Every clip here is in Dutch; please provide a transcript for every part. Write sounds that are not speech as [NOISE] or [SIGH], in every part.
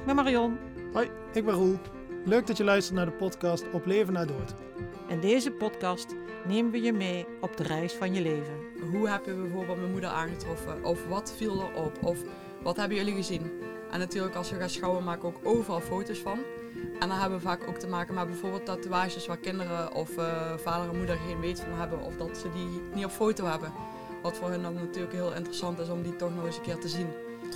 ik ben Marion. Hoi, ik ben Roel. Leuk dat je luistert naar de podcast Op Leven naar Dood. In deze podcast nemen we je mee op de reis van je leven. Hoe heb je bijvoorbeeld mijn moeder aangetroffen? Of wat viel er op? Of wat hebben jullie gezien? En natuurlijk als we gaan schouwen maken we ook overal foto's van. En dan hebben we vaak ook te maken met bijvoorbeeld tatoeages waar kinderen of uh, vader en moeder geen weet van hebben. Of dat ze die niet op foto hebben. Wat voor hen dan natuurlijk heel interessant is om die toch nog eens een keer te zien.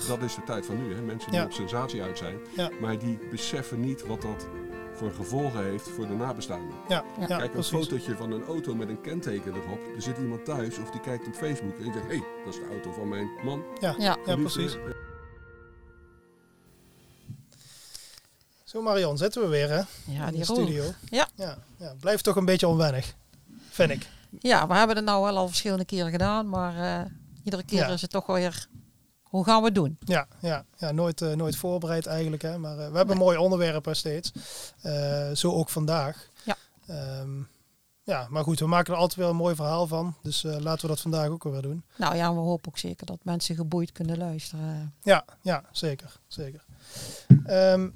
Dat is de tijd van nu, hè? mensen die op sensatie uit zijn. Ja. Maar die beseffen niet wat dat voor gevolgen heeft voor de nabestaanden. Ja, ja. Kijk, een precies. fotootje van een auto met een kenteken erop. Er zit iemand thuis of die kijkt op Facebook en die zegt... hé, hey, dat is de auto van mijn man. Ja, Ja. ja, precies. Zo Marion, zitten we weer hè? Ja, in die de studio. Ja. ja. ja. Blijft toch een beetje onwennig, vind ik. Ja, we hebben het nou wel al verschillende keren gedaan, maar eh, iedere keer Ja. is het toch weer, hoe gaan we het doen? Ja, ja, ja nooit, eh, nooit voorbereid eigenlijk. Hè? Maar eh, we hebben mooie onderwerpen steeds. Eh, zo ook vandaag. Ja. Ehm, ja, maar goed, we maken er altijd wel een mooi verhaal van. Dus laten we dat vandaag ook weer doen. Nou ja, we hopen ook zeker dat mensen geboeid kunnen luisteren. Ja, ja zeker. zeker. Ehm,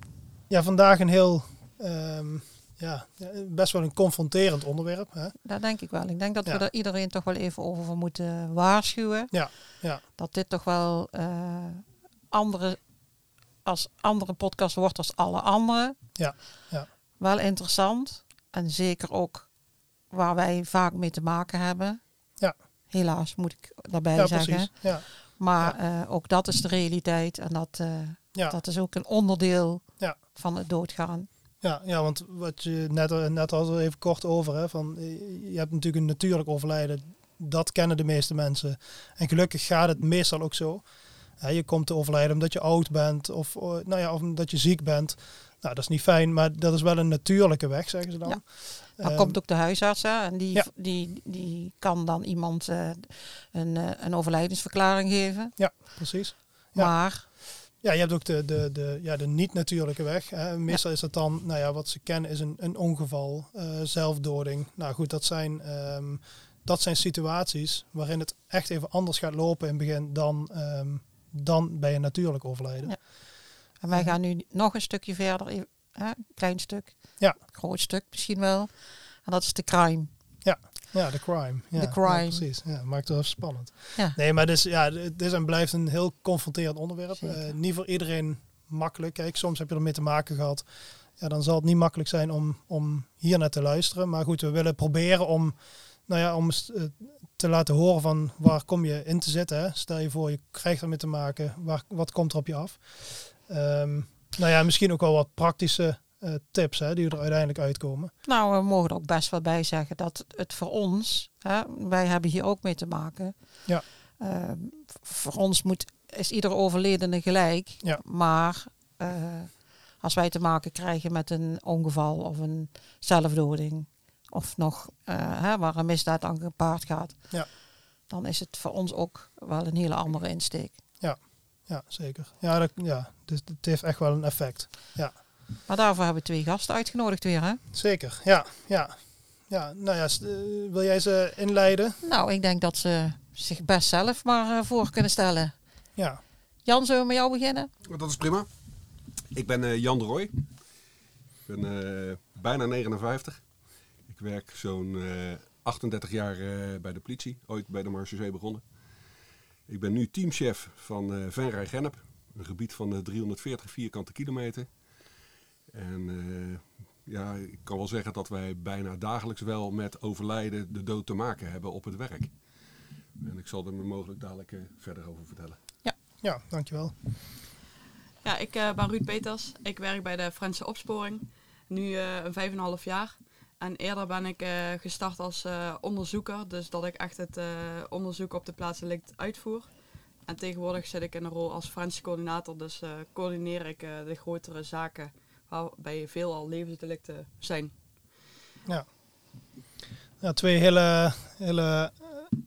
ja, vandaag een heel, ehm, ja, best wel een confronterend onderwerp. Hè? Dat denk ik wel. Ik denk dat Ja. we er iedereen toch wel even over moeten waarschuwen. Ja, ja. Dat dit toch wel eh, andere, als andere podcast wordt als alle andere. Ja, ja. Wel interessant. En zeker ook waar wij vaak mee te maken hebben. Ja. Helaas moet ik daarbij ja zeggen. precies. Ja, Maar eh, ook dat is de realiteit. En dat, eh, dat is ook een onderdeel van het doodgaan. Ja, ja, want wat je net, net al even kort over, hè, van, eh, je hebt natuurlijk een natuurlijk overlijden. Dat kennen de meeste mensen. En gelukkig gaat het meestal ook zo. Je komt te overlijden omdat je oud bent of, eh, nou ja, of omdat je ziek bent. Nou, dat is niet fijn, maar dat is wel een natuurlijke weg, zeggen ze dan. Ja. Dan Ehm, komt ook de huisarts hè, en die, ja. die, die kan dan iemand eh, een, een overlijdensverklaring geven. Ja, precies. Ja. Maar Ja, je hebt ook de, de, de, ja, de niet-natuurlijke weg. Hè. Meestal is dat dan, nou ja, wat ze kennen is een, een ongeval, eh, zelfdoding. Nou goed, dat zijn, ehm, dat zijn situaties waarin het echt even anders gaat lopen in het begin dan, ehm, dan bij een natuurlijk overlijden. Ja. En wij gaan nu nog een stukje verder, hè, een klein stuk, Ja. groot stuk misschien wel. En dat is de crime. Ja, de crime. Ja, De crime. ja, precies. Ja, maakt het wel spannend. Ja. Nee, maar dus, ja, het is en blijft een heel confronterend onderwerp. Eh, niet voor iedereen makkelijk. Kijk, soms heb je ermee te maken gehad. Ja, dan zal het niet makkelijk zijn om, om hier naar te luisteren. Maar goed, we willen proberen om, nou ja, om eh, te laten horen van waar kom je in te zitten. Hè? Stel je voor, je krijgt ermee te maken. Waar, wat komt er op je af? Ehm, nou ja, misschien ook wel wat praktische tips hè, die er uiteindelijk uitkomen. Nou, we mogen er ook best wel bij zeggen dat het voor ons, hè, wij hebben hier ook mee te maken. Ja. Ehm, voor ons moet, is ieder overledene gelijk. Ja. Maar eh, als wij te maken krijgen met een ongeval of een zelfdoding, of nog eh, hè, waar een misdaad aan gepaard gaat, Ja. dan is het voor ons ook wel een hele andere insteek. Ja, zeker. Ja, dat, ja dus het heeft echt wel een effect. Ja. Maar daarvoor hebben we twee gasten uitgenodigd weer. Hè? Zeker, ja. ja. Ja, nou ja, eh, wil jij ze inleiden? Nou, ik denk dat ze zich best zelf maar eh, voor kunnen stellen. Ja, Jan, zullen we met jou beginnen? Dat is prima. Ik ben eh, Jan de Rooij. Ik ben eh, bijna 59. Ik werk zo'n eh, 38 jaar eh, bij de politie. Ooit bij de Marseillais begonnen. Ik ben nu teamchef van eh Venray Gennep. Een gebied van eh, 340 vierkante kilometer. En eh, ja, ik kan wel zeggen dat wij bijna dagelijks wel met overlijden, de dood te maken hebben op het werk. En ik zal er me mogelijk dadelijk eh, verder over vertellen. ja, dankjewel. Ja, ik eh, ben Ruud Peters. Ik werk bij de Franse Opsporing. Nu eh, een vijf en een half jaar. En eerder ben ik eh, gestart als eh, onderzoeker. Dus dat ik echt het eh, onderzoek op de plaats delict uitvoer. En tegenwoordig zit ik in een rol als forensische coördinator. Dus eh, coördineer ik eh, de grotere zaken waarbij veelal levensdelicten zijn. Ja, twee hele, hele eh,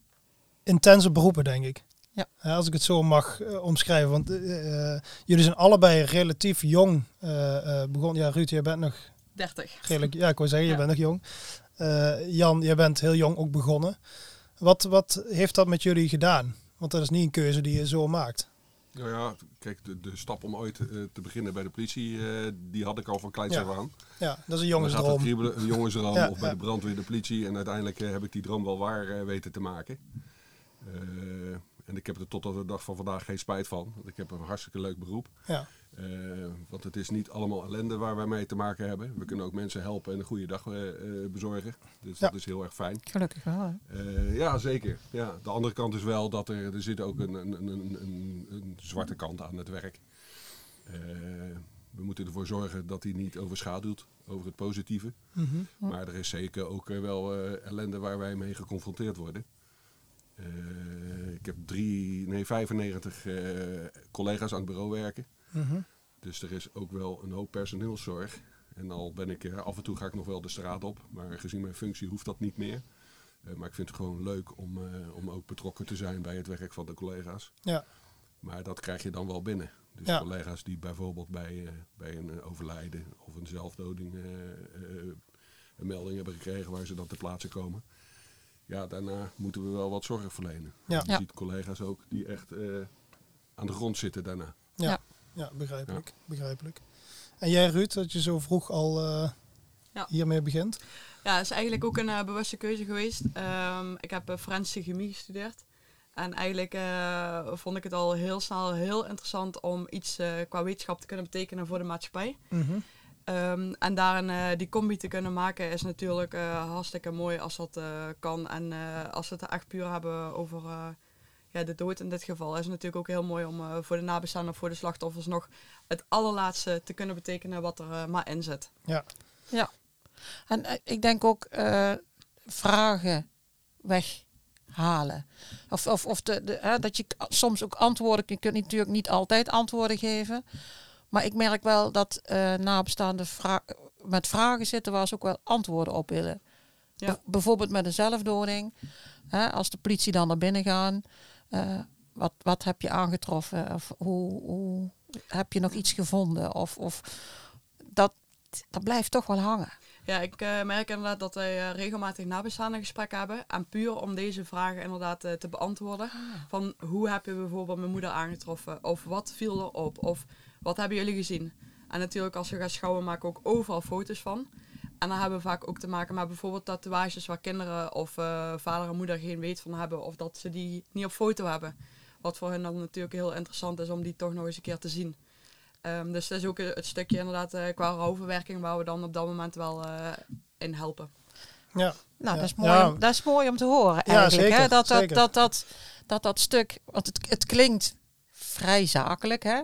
intense beroepen, denk ik. Ja. Als ik het zo mag eh, omschrijven. Want eh, jullie zijn allebei relatief jong eh, eh, begonnen. Ja, Ruud, jij bent nog 30. redelijk... Ja, ik wou zeggen, je Ja. bent nog jong. Eh, Jan, jij bent heel jong ook begonnen. Wat, wat heeft dat met jullie gedaan? Want dat is niet een keuze die je zo maakt. Nou ja, kijk, de, de stap om ooit eh, te beginnen bij de politie, eh, die had ik al van kleins Ja. af aan. Ja, dat is een jongensdroom. een jongensdroom [LAUGHS] Ja, of bij de brandweer, de politie. En uiteindelijk eh, heb ik die droom wel waar weten te maken. En ik heb er tot op de dag van vandaag geen spijt van. Want ik heb een hartstikke leuk beroep. Ja, want het is niet allemaal ellende waar wij mee te maken hebben. We kunnen ook mensen helpen en een goede dag eh, eh, bezorgen. Dus Ja. dat is heel erg fijn. Gelukkig wel. Hè? Eh, ja, zeker. Ja, de andere kant is wel dat er, er zit ook een, een, een, een, een, zwarte kant aan het werk. Eh, we moeten ervoor zorgen dat die niet overschaduwt over het positieve. Mhm. Maar er is zeker ook eh, wel eh, ellende waar wij mee geconfronteerd worden. Eh, ik heb drie, nee, 95 eh, collega's aan het bureau werken. Mhm. Dus er is ook wel een hoop personeelszorg. En al ben ik, eh, af en toe ga ik nog wel de straat op. Maar gezien mijn functie hoeft dat niet meer. Eh, maar ik vind het gewoon leuk om, eh, om ook betrokken te zijn bij het werk van de collega's. ja, Maar dat krijg je dan wel binnen. Dus Ja. collega's die bijvoorbeeld bij, eh, bij een overlijden of een zelfdoding eh, eh, een melding hebben gekregen waar ze dan ter plaatse komen. Ja, daarna moeten we wel wat zorg verlenen. Ja. Je Ja. ziet collega's ook die echt eh, aan de grond zitten daarna. ja. Ja. ja begrijpelijk, begrijpelijk. En jij Ruud, dat je zo vroeg al eh, Ja. hiermee begint? Ja, het is eigenlijk ook een eh, bewuste keuze geweest. Ehm, ik heb uh, forensische chemie gestudeerd. En eigenlijk eh, vond ik het al heel snel heel interessant om iets eh, qua wetenschap te kunnen betekenen voor de maatschappij. Mhm. Ehm, en daarin eh, die combi te kunnen maken is natuurlijk eh, hartstikke mooi als dat eh, kan. En eh, als we het echt puur hebben over eh, ja, de dood in dit geval, is natuurlijk ook heel mooi om eh, voor de nabestaanden of voor de slachtoffers nog het allerlaatste te kunnen betekenen wat er eh, maar in zit. Ja, En eh, ik denk ook eh, vragen weghalen. Of, of, of de, de, hè, dat je soms ook antwoorden, je kunt natuurlijk niet altijd antwoorden geven. Maar ik merk wel dat eh nabestaanden vra- met vragen zitten waar ze ook wel antwoorden op willen. Ja. Bijv- bijvoorbeeld met een zelfdoding. Hè, als de politie dan naar binnen gaan. Eh, wat, wat heb je aangetroffen? Of hoe, hoe heb je nog iets gevonden? Of, of dat, dat blijft toch wel hangen. Ja, ik eh, merk inderdaad dat wij eh, regelmatig nabestaanden gesprekken hebben. En puur om deze vragen inderdaad te beantwoorden. Van hoe heb je bijvoorbeeld mijn moeder aangetroffen? Of wat viel er op? Of wat hebben jullie gezien? En natuurlijk als we gaan schouwen maken we ook overal foto's van. En dan hebben we vaak ook te maken met bijvoorbeeld tatoeages waar kinderen of eh, vader en moeder geen weet van hebben. Of dat ze die niet op foto hebben. Wat voor hen dan natuurlijk heel interessant is om die toch nog eens een keer te zien. Ehm, dus dat is ook het stukje inderdaad eh, qua rouwverwerking waar we dan op dat moment wel eh, in helpen. ja. Nou, Ja. dat, is mooi Ja. om, dat is mooi om te horen Ja, eigenlijk. zeker, hè? Dat, dat, zeker. dat, dat, dat dat stuk, want het, het klinkt vrij zakelijk, hè?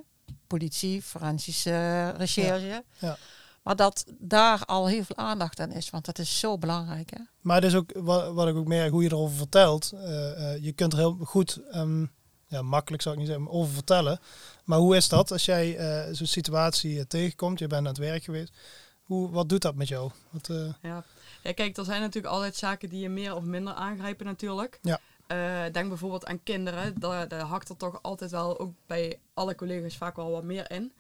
politie, forensische recherche. Ja. Maar dat daar al heel veel aandacht aan is, want dat is zo belangrijk. Hè? Maar het is ook wat, wat ik ook merk, hoe je erover vertelt. eh, eh, je kunt er heel goed, ehm, ja, makkelijk zou ik niet zeggen, maar over vertellen. Maar hoe is dat als jij eh, zo'n situatie tegenkomt? Je bent aan het werk geweest. Hoe, wat doet dat met jou? Wat, eh, Ja. ja, kijk, er zijn natuurlijk altijd zaken die je meer of minder aangrijpen natuurlijk. Ja. Eh, denk bijvoorbeeld aan kinderen. Daar, daar hakt er toch altijd wel, ook bij alle collega's, vaak wel wat meer in.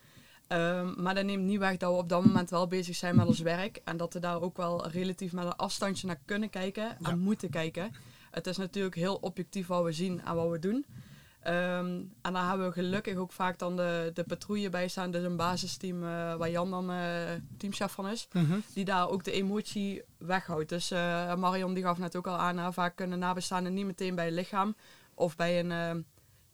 Ehm, maar dat neemt niet weg dat we op dat moment wel bezig zijn met ons werk. En dat we daar ook wel relatief met een afstandje naar kunnen kijken en Ja. moeten kijken. Het is natuurlijk heel objectief wat we zien en wat we doen. Ehm, en daar hebben we gelukkig ook vaak dan de, de patrouille bij staan. Dus een basisteam eh, waar Jan dan eh, teamchef van is die daar ook de emotie weghoudt. Dus eh, Marion die gaf net ook al aan, vaak kunnen nabestaanden niet meteen bij het lichaam of bij een, eh,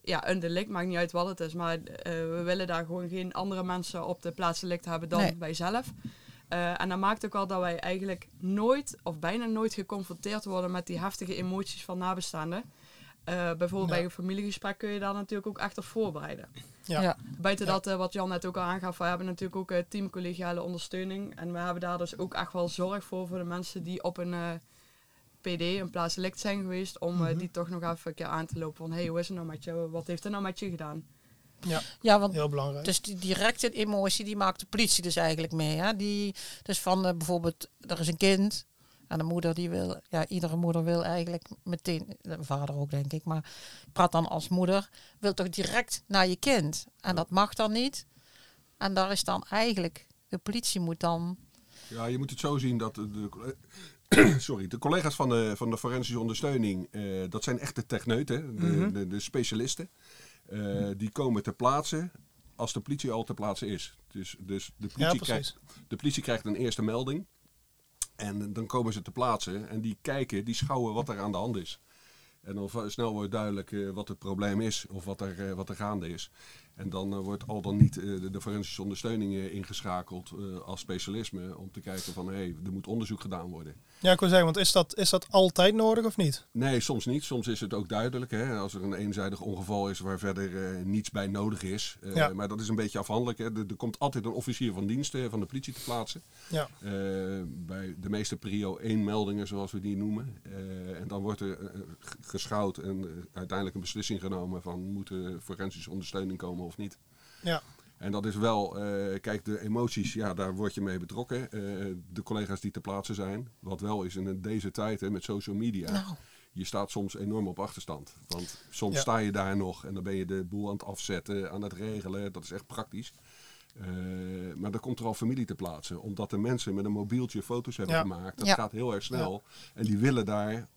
ja, een delict, maakt niet uit wat het is, maar eh, we willen daar gewoon geen andere mensen op de plaats delict hebben dan Nee. wij zelf. Eh, en dat maakt ook wel dat wij eigenlijk nooit of bijna nooit geconfronteerd worden met die heftige emoties van nabestaanden. Eh, bijvoorbeeld Ja. bij een familiegesprek kun je daar natuurlijk ook echt op voorbereiden. Ja. Ja. Buiten Ja. dat, wat Jan net ook al aangaf, we hebben natuurlijk ook teamcollegiale ondersteuning. En we hebben daar dus ook echt wel zorg voor voor de mensen die op een eh, PD, een plaatselijk zijn geweest, om eh, Mhm. die toch nog even een keer aan te lopen van, hey, hoe is het nou met je? Wat heeft er nou met je gedaan? Ja, want heel belangrijk. dus die directe emotie, die maakt de politie dus eigenlijk mee. Hè? Die, dus van eh, bijvoorbeeld, er is een kind en de moeder die wil, ja, iedere moeder wil eigenlijk meteen, de vader ook denk ik, maar ik praat dan als moeder, wil toch direct naar je kind. En dat mag dan niet. En daar is dan eigenlijk, de politie moet dan, Ja, je moet het zo zien dat de, de- [CLEARS THROAT] sorry, de collega's van de, van de forensische ondersteuning, eh, dat zijn echte techneuten, de, Mhm. de, de specialisten. eh, die komen ter plaatse als de politie al ter plaatse is. Dus, dus de, Ja, politie precies. krijgt, de politie krijgt een eerste melding. En dan komen ze ter plaatse en die kijken, die schouwen wat er aan de hand is. En dan snel wordt duidelijk eh, wat het probleem is of wat er, wat er gaande is. En dan eh, wordt al dan niet eh, de, de forensische ondersteuning eh, ingeschakeld als specialisme om te kijken van hé, hey, er moet onderzoek gedaan worden. Ja, ik wil zeggen, want is dat, is dat altijd nodig of niet? Nee, soms niet. Soms is het ook duidelijk. Hè? Als er een eenzijdig ongeval is waar verder niets bij nodig is. Ja. Maar dat is een beetje afhankelijk. Hè? Er, er komt altijd een officier van dienst van de politie te plaatsen. Ja. Bij de meeste prio 1 meldingen, zoals we die noemen. En dan wordt er geschouwd en uiteindelijk een beslissing genomen van moet er forensische ondersteuning komen of niet. Ja. En dat is wel, eh, kijk, de emoties, ja, daar word je mee betrokken. Eh, de collega's die ter plaatse zijn. Wat wel is in deze tijd hè, met social media Nou, je staat soms enorm op achterstand. Want soms Ja. sta je daar nog en dan ben je de boel aan het afzetten, aan het regelen. Dat is echt praktisch. Eh, maar dan komt er al familie te plaatsen. Omdat de mensen met een mobieltje foto's hebben Ja. gemaakt. Dat Ja. gaat heel erg snel. En die willen daar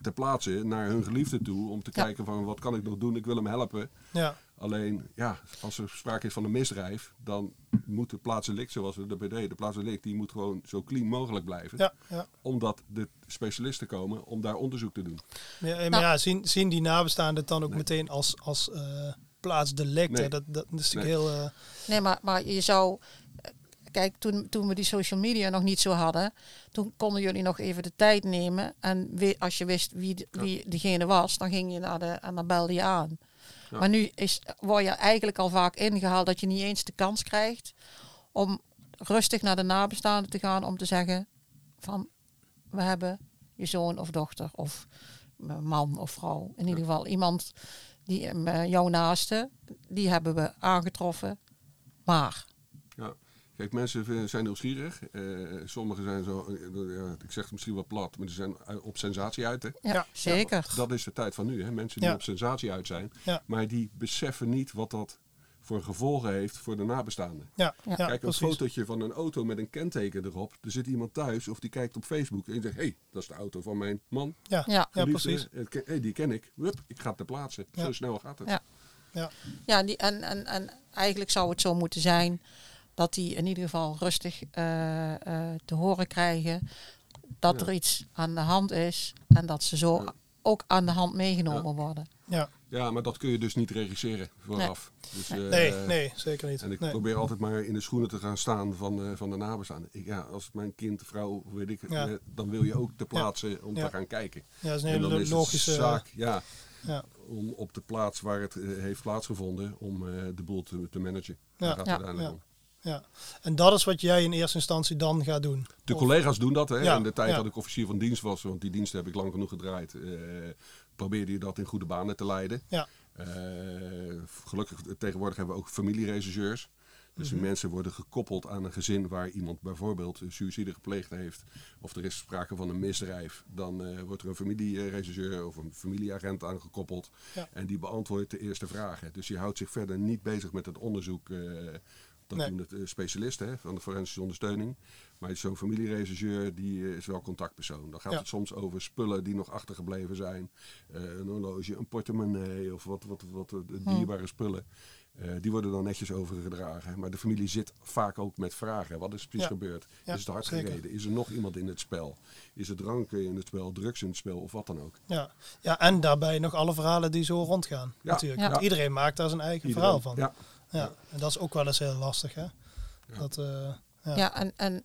ter plaatse naar hun geliefde toe. Om te Ja. kijken van wat kan ik nog doen. Ik wil hem helpen. Ja, Alleen, ja, als er sprake is van een misdrijf, dan moet de plaatselijk, zoals we de BD, de plaatselijk, die moet gewoon zo clean mogelijk blijven. ja, ja. Omdat de specialisten komen om daar onderzoek te doen. Ja, maar Nou. ja, zien, zien die nabestaanden het dan ook Nee. meteen als, als eh, plaatsdelict? hè? Nee. Dat, dat is natuurlijk Nee. heel... eh, nee, maar, maar je zou... Kijk, toen, toen we die social media nog niet zo hadden, toen konden jullie nog even de tijd nemen. En we- als je wist wie, de- wie degene was, dan ging je naar de en dan belde je aan. Ja. Maar nu is, word je eigenlijk al vaak ingehaald dat je niet eens de kans krijgt om rustig naar de nabestaanden te gaan om te zeggen van we hebben je zoon of dochter of man of vrouw. In ieder geval iemand die eh, jouw naaste, die hebben we aangetroffen. Maar. Kijk, mensen zijn nieuwsgierig. Eh, sommigen zijn zo, eh, ja, ik zeg het misschien wat plat, maar ze zijn uit- op sensatie uit. Hè. ja, Ja. zeker. Dat is de tijd van nu. Hè. Mensen die Ja. op sensatie uit zijn, Ja. maar die beseffen niet wat dat voor gevolgen heeft voor de nabestaanden. ja, Kijk, een precies. fotootje van een auto met een kenteken erop. Er zit iemand thuis of die kijkt op Facebook en zegt: hé, hey, dat is de auto van mijn man. Ja, Ja. precies. Het hey, die ken ik. Hup, ik ga ter plaatse. Ja. Zo snel gaat het. Ja. Ja, Ja, die, en, en, en eigenlijk zou het zo moeten zijn dat die in ieder geval rustig eh, eh, te horen krijgen dat Ja. er iets aan de hand is en dat ze zo Ja. ook aan de hand meegenomen worden. ja. Ja, maar dat kun je dus niet regisseren vooraf. Dus, Nee. eh, Nee, nee, zeker niet. En ik Nee. probeer altijd maar in de schoenen te gaan staan van, eh, van de nabestaanden. Ik, ja, als mijn kind, vrouw, weet ik, Ja. dan wil je ook te plaatsen om Ja. te gaan kijken. Ja, dat is een en dan hele is logische... zaak, ja, ja. om op de plaats waar het heeft plaatsgevonden, om eh, de boel te, te managen. Ja. Daar gaat het Ja. uiteindelijk Ja. om. Ja. En dat is wat jij in eerste instantie dan gaat doen. De Of- collega's doen dat. Hè. Ja, In de tijd ja. dat ik officier van dienst was, want die diensten heb ik lang genoeg gedraaid, eh, probeerde je dat in goede banen te leiden. Ja. Eh, gelukkig tegenwoordig hebben we ook familieregisseurs. Dus die Mhm. mensen worden gekoppeld aan een gezin waar iemand bijvoorbeeld een suïcide gepleegd heeft. Of er is sprake van een misdrijf. Dan eh, wordt er een familieregisseur of een familieagent aangekoppeld. Ja. En die beantwoordt de eerste vragen. Dus die houdt zich verder niet bezig met het onderzoek. Dat Nee. doen de eh, specialisten hè, van de forensische ondersteuning. Maar zo'n familieregisseur die eh, is wel contactpersoon. Dan gaat Ja. het soms over spullen die nog achtergebleven zijn. Eh, een horloge, een portemonnee of wat, wat, wat, wat Hmm. dierbare spullen. Die worden dan netjes overgedragen. Maar de familie zit vaak ook met vragen. Wat is precies Ja. gebeurd? Ja, is het hard zeker. gereden? Is er nog iemand in het spel? Is er drank in het spel, drugs in het spel of wat dan ook? Ja. ja, en daarbij nog alle verhalen die zo rondgaan. Natuurlijk. Want Iedereen maakt daar zijn eigen Iedereen- verhaal van. Ja. Ja, En dat is ook wel eens heel lastig. Hè? Dat, eh, Ja, ja. en, en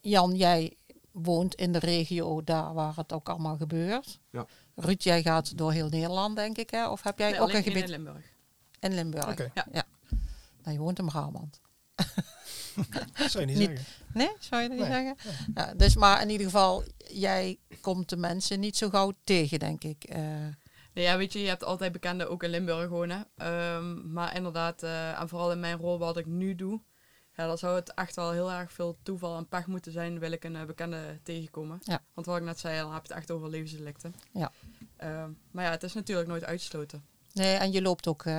Jan, jij woont in de regio daar waar het ook allemaal gebeurt. Ja. Ruud, jij gaat door heel Nederland, denk ik, hè? Of heb jij Nee, ook een in gebied Limburg. in Limburg? Oké. Ja. Nou, je woont in Brabant. [LAUGHS] zou je niet, Niet- zeggen. Nee, zou je dat niet Nee. zeggen? Ja, dus maar in ieder geval, jij komt de mensen niet zo gauw tegen, denk ik. Eh, Nee, ja, weet je, je hebt altijd bekenden ook in Limburg wonen. Ehm, maar inderdaad, eh, en vooral in mijn rol wat ik nu doe, ja, dan zou het echt wel heel erg veel toeval en pech moeten zijn, wil ik een eh, bekende tegenkomen. Ja. Want wat ik net zei, dan heb je het echt over levensdelicten. Ja. Ehm, maar ja, het is natuurlijk nooit uitgesloten. nee, en je loopt ook eh,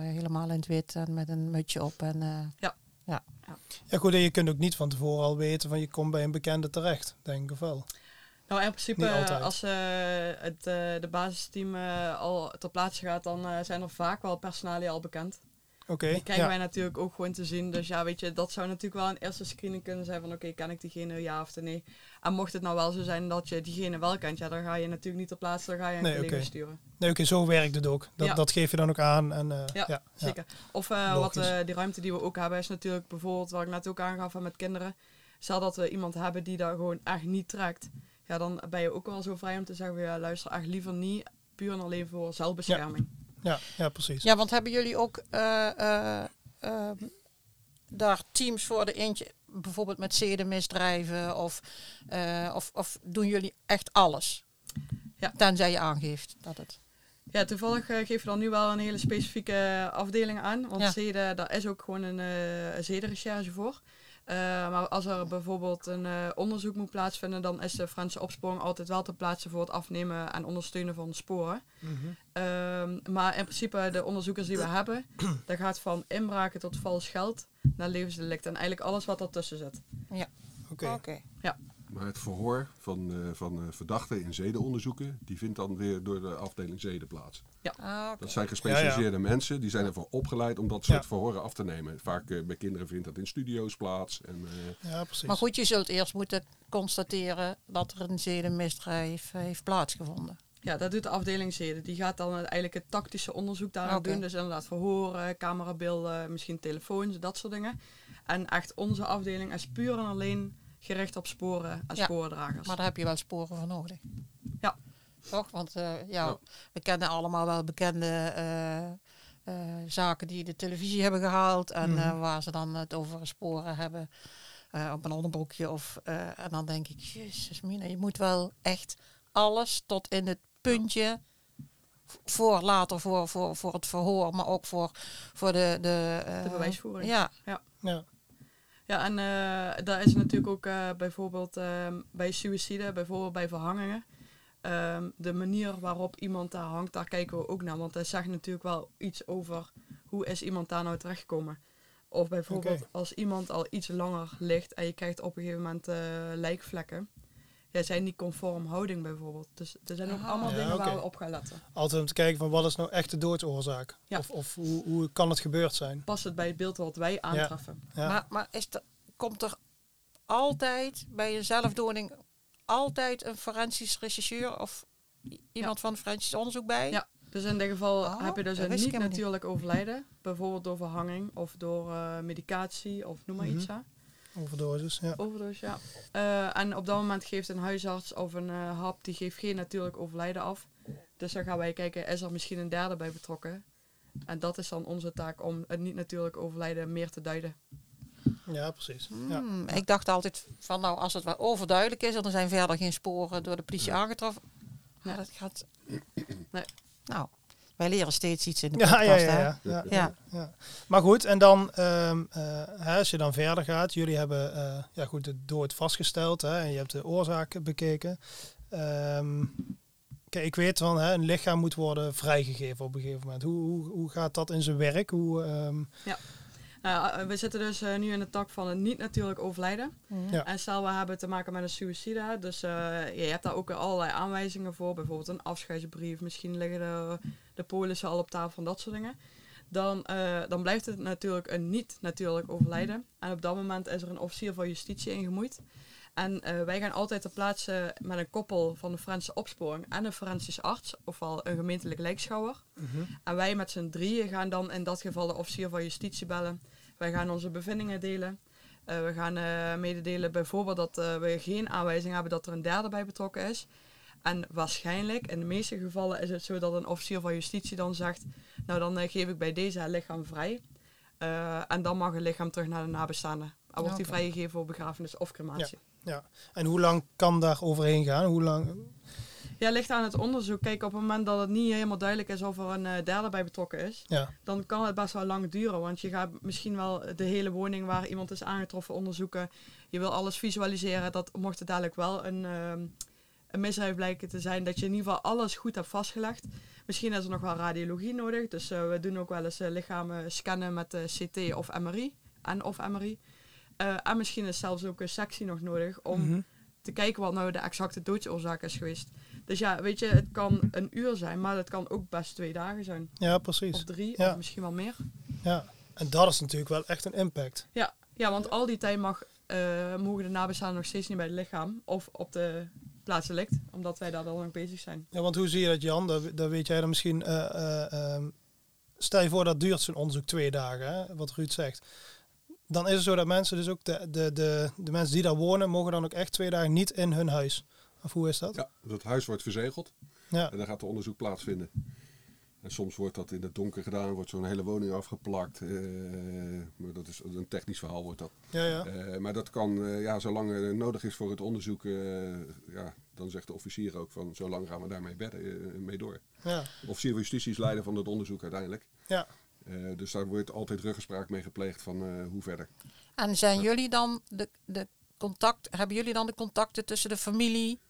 helemaal in het wit en met een mutsje op. En, eh, Ja goed, en je kunt ook niet van tevoren al weten van je komt bij een bekende terecht, denk ik of wel. Nou, in principe, als eh, het, eh, de basisteam eh, al ter plaatse gaat, dan zijn er vaak wel personalen al bekend. Oké, Die krijgen ja. wij natuurlijk ook gewoon te zien. Dus ja, weet je, dat zou natuurlijk wel een eerste screening kunnen zijn van oké, ken ik diegene ja of nee. En mocht het nou wel zo zijn dat je diegene wel kent, ja, dan ga je natuurlijk niet ter plaatse, dan ga je een Nee, collega sturen. Nee, oké, zo werkt het ook. Dat, Ja. dat geef je dan ook aan. En, Ja, ja, Zeker. Of eh, wat eh, die ruimte die we ook hebben is natuurlijk bijvoorbeeld, wat ik net ook aangaf van met kinderen. Stel dat we iemand hebben die daar gewoon echt niet trekt. Ja, dan ben je ook wel zo vrij om te zeggen, van, ja, luister echt liever niet, puur en alleen voor zelfbescherming. Ja, ja, precies. Ja, want hebben jullie ook eh, eh, ehm, daar teams voor de eentje, bijvoorbeeld met zedenmisdrijven of, eh, of, of doen jullie echt alles? Ja. Tenzij je aangeeft dat het. Ja, toevallig geef je dan nu wel een hele specifieke afdeling aan. Want Ja. zeden, daar is ook gewoon een, eh een zedenrecherche voor. Eh, maar als er bijvoorbeeld een eh, onderzoek moet plaatsvinden, dan is de Franse opsporing altijd wel te plaatsen voor het afnemen en ondersteunen van sporen. Mhm. Ehm, maar in principe, de onderzoekers die we hebben, dat gaat van inbraken tot vals geld naar levensdelict. En eigenlijk alles wat ertussen zit. Oké. Maar het verhoor van, eh, van eh, verdachten in zedenonderzoeken, die vindt dan weer door de afdeling zeden plaats. Ah, oké. Dat zijn gespecialiseerde mensen, die zijn ervoor opgeleid om dat soort Ja. verhoren af te nemen. Vaak eh, bij kinderen vindt dat in studio's plaats. En, eh, Ja, precies. Maar goed, je zult eerst moeten constateren dat er een zedenmisdrijf heeft plaatsgevonden. Ja, dat doet de afdeling zeden. Die gaat dan eigenlijk het tactische onderzoek daar Oké. doen. Dus inderdaad verhoren, camerabeelden, misschien telefoons, dat soort dingen. En echt onze afdeling is puur en alleen gericht op sporen en Ja, sporendragers. Maar daar heb je wel sporen voor nodig. Ja. Toch? Want eh, ja, Ja. we kennen allemaal wel bekende eh, eh, zaken die de televisie hebben gehaald. En Mhm. waar ze dan het over sporen hebben eh, op een onderbroekje. Of, eh, en dan denk ik, jezus mina, je moet wel echt alles tot in het puntje voor later voor, voor, voor het verhoor, maar ook voor, voor de, de, eh, De bewijsvoering. Ja, Ja. Ja, en eh daar is natuurlijk ook eh, bijvoorbeeld ehm, bij suïcide, bijvoorbeeld bij verhangingen. ehm, de manier waarop iemand daar hangt, daar kijken we ook naar. Want dat zegt natuurlijk wel iets over hoe is iemand daar nou terechtgekomen. Of bijvoorbeeld als iemand al iets langer ligt en je krijgt op een gegeven moment eh, lijkvlekken. Ja, zijn die conform houding bijvoorbeeld. Dus er zijn ook Ah. allemaal Ja, dingen waar we op gaan letten. Altijd om te kijken van wat is nou echt de doodsoorzaak? Ja. Of, of hoe, hoe kan het gebeurd zijn? Past het bij het beeld wat wij aantreffen? Ja. Maar, maar is er, komt er altijd bij een zelfdoding altijd een forensisch rechercheur of iemand van forensisch onderzoek bij? Ja. Dus in dit geval Oh, heb je dus een niet. niet-natuurlijk overlijden. Bijvoorbeeld door verhanging of door eh, medicatie of noem maar Mhm. iets. Hè. Overdosis, ja. Overdose, ja. Eh, en op dat moment geeft een huisarts of een eh, hap, die geeft geen natuurlijk overlijden af. Dus dan gaan wij kijken, is er misschien een derde bij betrokken? En dat is dan onze taak om het niet natuurlijk overlijden meer te duiden. Ja, precies. Ja. Hmm, Ik dacht altijd van nou, als het wel overduidelijk is en er zijn verder geen sporen door de politie aangetroffen. Maar dat gaat. Nee. Nou, wij leren steeds iets in de Ja, podcast. ja, ja, hè? ja, ja, Ja. ja. Maar goed, en dan, ehm, eh, hè, als je dan verder gaat, jullie hebben eh, ja, goed, de dood vastgesteld hè, en je hebt de oorzaak bekeken. Ehm, kijk, ik weet van, hè, een lichaam moet worden vrijgegeven op een gegeven moment. Hoe, hoe, hoe gaat dat in zijn werk? Hoe, ehm, Nou, ja, we zitten dus eh, nu in de tak van het niet natuurlijk overlijden. Mhm. Ja. En stel we hebben te maken met een suïcide. Dus eh, je hebt daar ook allerlei aanwijzingen voor. Bijvoorbeeld een afscheidsbrief. Misschien liggen de, de polissen al op tafel. Dat soort dingen. Dan, eh, dan blijft het natuurlijk een niet natuurlijk overlijden. En op dat moment is er een officier van justitie ingemoeid. En eh, wij gaan altijd ter plaatse met een koppel van de Franse opsporing en een forensisch arts, ofwel een gemeentelijk lijkschouwer. mhm. En wij met z'n drieën gaan dan in dat geval de officier van justitie bellen. Wij gaan onze bevindingen delen. Eh, we gaan mededelen bijvoorbeeld dat we geen aanwijzing hebben dat er een derde bij betrokken is. En waarschijnlijk, in de meeste gevallen, is het zo dat een officier van justitie dan zegt: Nou, dan eh, geef ik bij deze het lichaam vrij. Eh, en dan mag het lichaam terug naar de nabestaanden. En wordt die vrijgegeven voor begrafenis of crematie. En hoe lang kan daar overheen gaan? Hoe lang? Ja, ligt aan het onderzoek. Kijk, op het moment dat het niet helemaal duidelijk is of er een eh, derde bij betrokken is, Ja, dan kan het best wel lang duren. Want je gaat misschien wel de hele woning waar iemand is aangetroffen onderzoeken. Je wil alles visualiseren. Dat mocht het dadelijk wel een, ehm, een misdrijf blijken te zijn, dat je in ieder geval alles goed hebt vastgelegd. Misschien is er nog wel radiologie nodig. Dus eh, we doen ook wel eens eh, lichamen scannen met eh, CT of MRI. En of MRI. En misschien is zelfs ook een sectie nog nodig om Mhm. te te kijken wat nou de exacte doodsoorzaak is geweest. Dus ja, weet je, het kan een uur zijn, maar het kan ook best twee dagen zijn. Ja, precies. Of drie, Ja. of misschien wel meer. Ja. En dat is natuurlijk wel echt een impact. Ja, ja want al die tijd mag, mogen de nabestaanden nog steeds niet bij het lichaam of op de plaats delict, omdat wij daar dan nog bezig zijn. Ja, want hoe zie je dat, Jan? Dat, dat weet jij dan misschien. eh, eh, ehm, stel je voor dat duurt zo'n onderzoek twee dagen, hè, wat Ruud zegt. Dan is het zo dat mensen, dus ook de, de, de, de mensen die daar wonen, mogen dan ook echt twee dagen niet in hun huis. Of hoe is dat? Ja, dat huis wordt verzegeld Ja. en dan gaat er onderzoek plaatsvinden. En soms wordt dat in het donker gedaan, wordt zo'n hele woning afgeplakt. eh, maar dat is een technisch verhaal wordt dat. Ja, ja. Eh, maar dat kan, eh, ja, zolang het nodig is voor het onderzoek, eh, ja, dan zegt de officier ook van, zolang gaan we daarmee bedden, mee door. ja. Officier van justitie is leider van het onderzoek uiteindelijk. Ja. Eh, dus daar wordt altijd ruggespraak mee gepleegd van eh, hoe verder. En zijn jullie dan de, de contact, hebben jullie dan de contacten tussen de familie?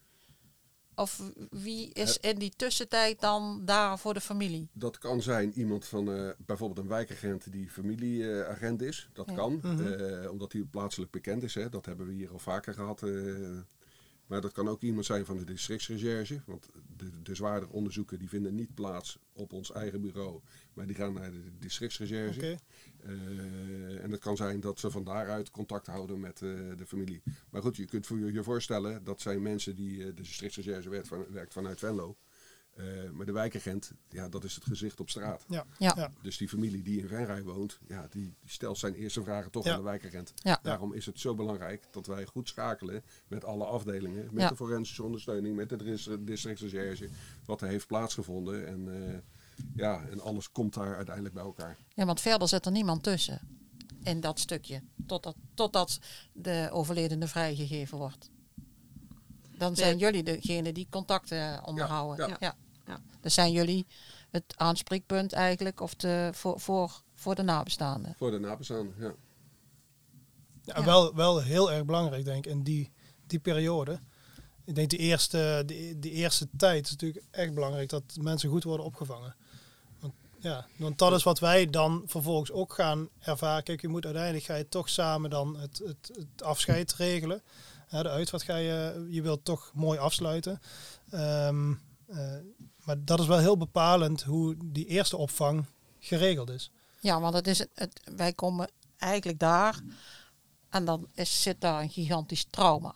Of wie is in die tussentijd dan daar voor de familie? Dat kan zijn iemand van eh, bijvoorbeeld een wijkagent die familieagent is. Dat Ja. kan, Mhm. eh, omdat hij plaatselijk bekend is. Hè. Dat hebben we hier al vaker gehad. Maar dat kan ook iemand zijn van de districtsrecherche. Want de, de zwaardere onderzoeken die vinden niet plaats op ons eigen bureau. Maar die gaan naar de districtsrecherche. Oké. Eh, en het kan zijn dat ze van daaruit contact houden met eh, de familie. Maar goed, je kunt voor je je voorstellen, dat zijn mensen die, eh, de districtsrecherche werkt, van, werkt vanuit Venlo. Eh, maar de wijkagent, ja, dat is het gezicht op straat. Ja. Ja. Ja. Dus die familie die in Venray woont, ja, die, die stelt zijn eerste vragen toch Ja. aan de wijkagent. Ja. Daarom is het zo belangrijk dat wij goed schakelen met alle afdelingen. Met Ja. de forensische ondersteuning, met de dis- districtsrecherche. Wat er heeft plaatsgevonden. En, eh, ja, en alles komt daar uiteindelijk bij elkaar. Ja, want verder zit er niemand tussen in dat stukje. Totdat, totdat de overledene vrijgegeven wordt. Dan zijn jullie degene die contacten onderhouden. ja. Ja. Ja. Dus zijn jullie het aanspreekpunt eigenlijk of de, voor, voor, voor de nabestaanden. Voor de nabestaanden, ja. Ja, Ja. Wel, wel heel erg belangrijk, denk ik, in die, die periode. Ik denk die eerste, die, die eerste tijd is natuurlijk echt belangrijk dat mensen goed worden opgevangen. Want, ja, want dat is wat wij dan vervolgens ook gaan ervaren. Kijk, je moet uiteindelijk ga je toch samen dan het, het, het afscheid regelen. Hè, de uitvaart ga je, je wilt toch mooi afsluiten. Ehm, eh, maar dat is wel heel bepalend hoe die eerste opvang geregeld is. Ja, want het is het, wij komen eigenlijk daar en dan is, zit daar een gigantisch trauma.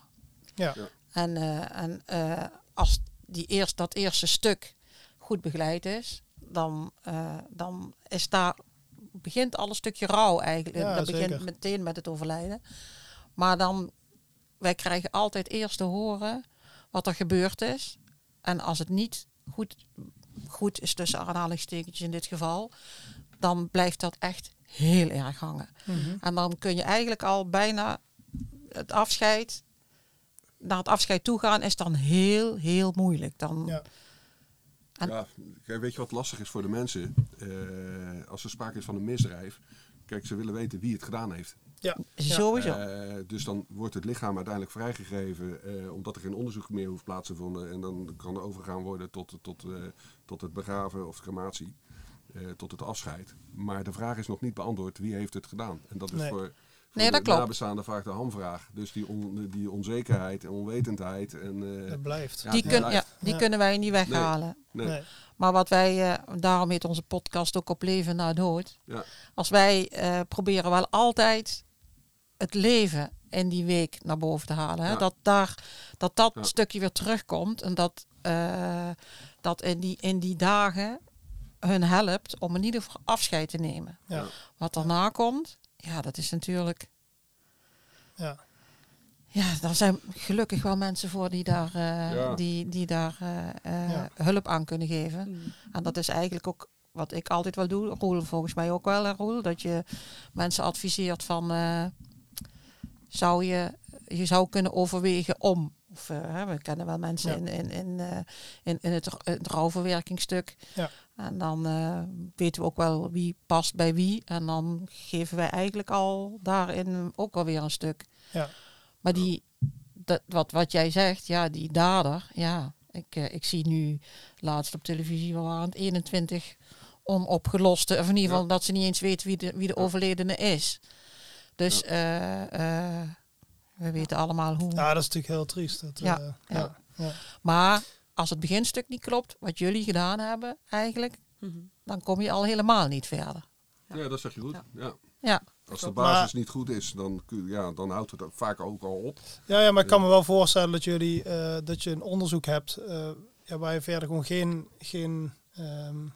Ja, Ja. En, eh, en eh, als die eerst, dat eerste stuk goed begeleid is, dan, eh, dan is daar, begint al een stukje rouw eigenlijk. Ja, dat begint meteen met het overlijden. Maar dan, wij krijgen altijd eerst te horen wat er gebeurd is. En als het niet goed, goed is tussen aanhalingstekens in dit geval, dan blijft dat echt heel erg hangen. Mhm. En dan kun je eigenlijk al bijna het afscheid, naar het afscheid toe gaan, is dan heel, heel moeilijk. Dan, Ja. En- ja, weet je wat lastig is voor de mensen? Eh, als er sprake is van een misdrijf. Kijk, ze willen weten wie het gedaan heeft. ja. Sowieso. Eh, dus dan wordt het lichaam uiteindelijk vrijgegeven, eh, omdat er geen onderzoek meer hoeft plaats te vinden. En dan kan er overgaan worden tot, tot, eh, tot het begraven of crematie, eh, tot het afscheid. Maar de vraag is nog niet beantwoord, wie heeft het gedaan? En dat is Nee. voor Nee, dat klopt. nabestaanden vaak de hamvraag. Dus die, on- die onzekerheid en onwetendheid. En, eh, Dat blijft. ja, die die kun, blijft. ja, die Ja. kunnen wij niet weghalen. nee. Nee. Maar wat wij, eh, daarom heet onze podcast ook op leven na dood. Ja. Als wij eh, proberen wel altijd het leven in die week naar boven te halen. Hè? Ja. Dat, daar, dat dat Ja. stukje weer terugkomt. En dat, eh, dat in, die, in die dagen hun helpt om in ieder geval afscheid te nemen. Ja. Wat daarna komt, ja, dat is natuurlijk... Ja. Ja, daar zijn gelukkig wel mensen voor die daar, eh, Ja. die, die daar eh, eh, Ja. hulp aan kunnen geven. Mm. En dat is eigenlijk ook wat ik altijd wel doe. Roel volgens mij ook wel, Roel. Dat je mensen adviseert van... eh, zou je, je zou kunnen overwegen om... Of, eh, we kennen wel mensen Ja. in, in, in, eh, in, in het, het rouwverwerkingsstuk. Ja. En dan eh, weten we ook wel wie past bij wie. En dan geven wij eigenlijk al daarin ook alweer een stuk. Ja. Maar die, dat, wat, wat jij zegt, ja, die dader, ja, ik, ik zie nu laatst op televisie, we waren het 21 onopgeloste, of in ieder geval Ja. dat ze niet eens weten wie de, wie de overledene is. Dus eh, We weten allemaal hoe. Ja, dat is natuurlijk heel triest. Dat, Ja, eh, ja. ja. ja. Maar als het beginstuk niet klopt, wat jullie gedaan hebben eigenlijk, Mhm. dan kom je al helemaal niet verder. Ja, dat zeg je goed. Ja. Ja. Ja, Als de basis Maar- niet goed is, dan, kun- ja, dan houdt het ook vaak ook al op. Ja, ja, maar ik kan me wel voorstellen dat jullie eh, dat je een onderzoek hebt eh, ja, waar je verder gewoon geen, geen ehm,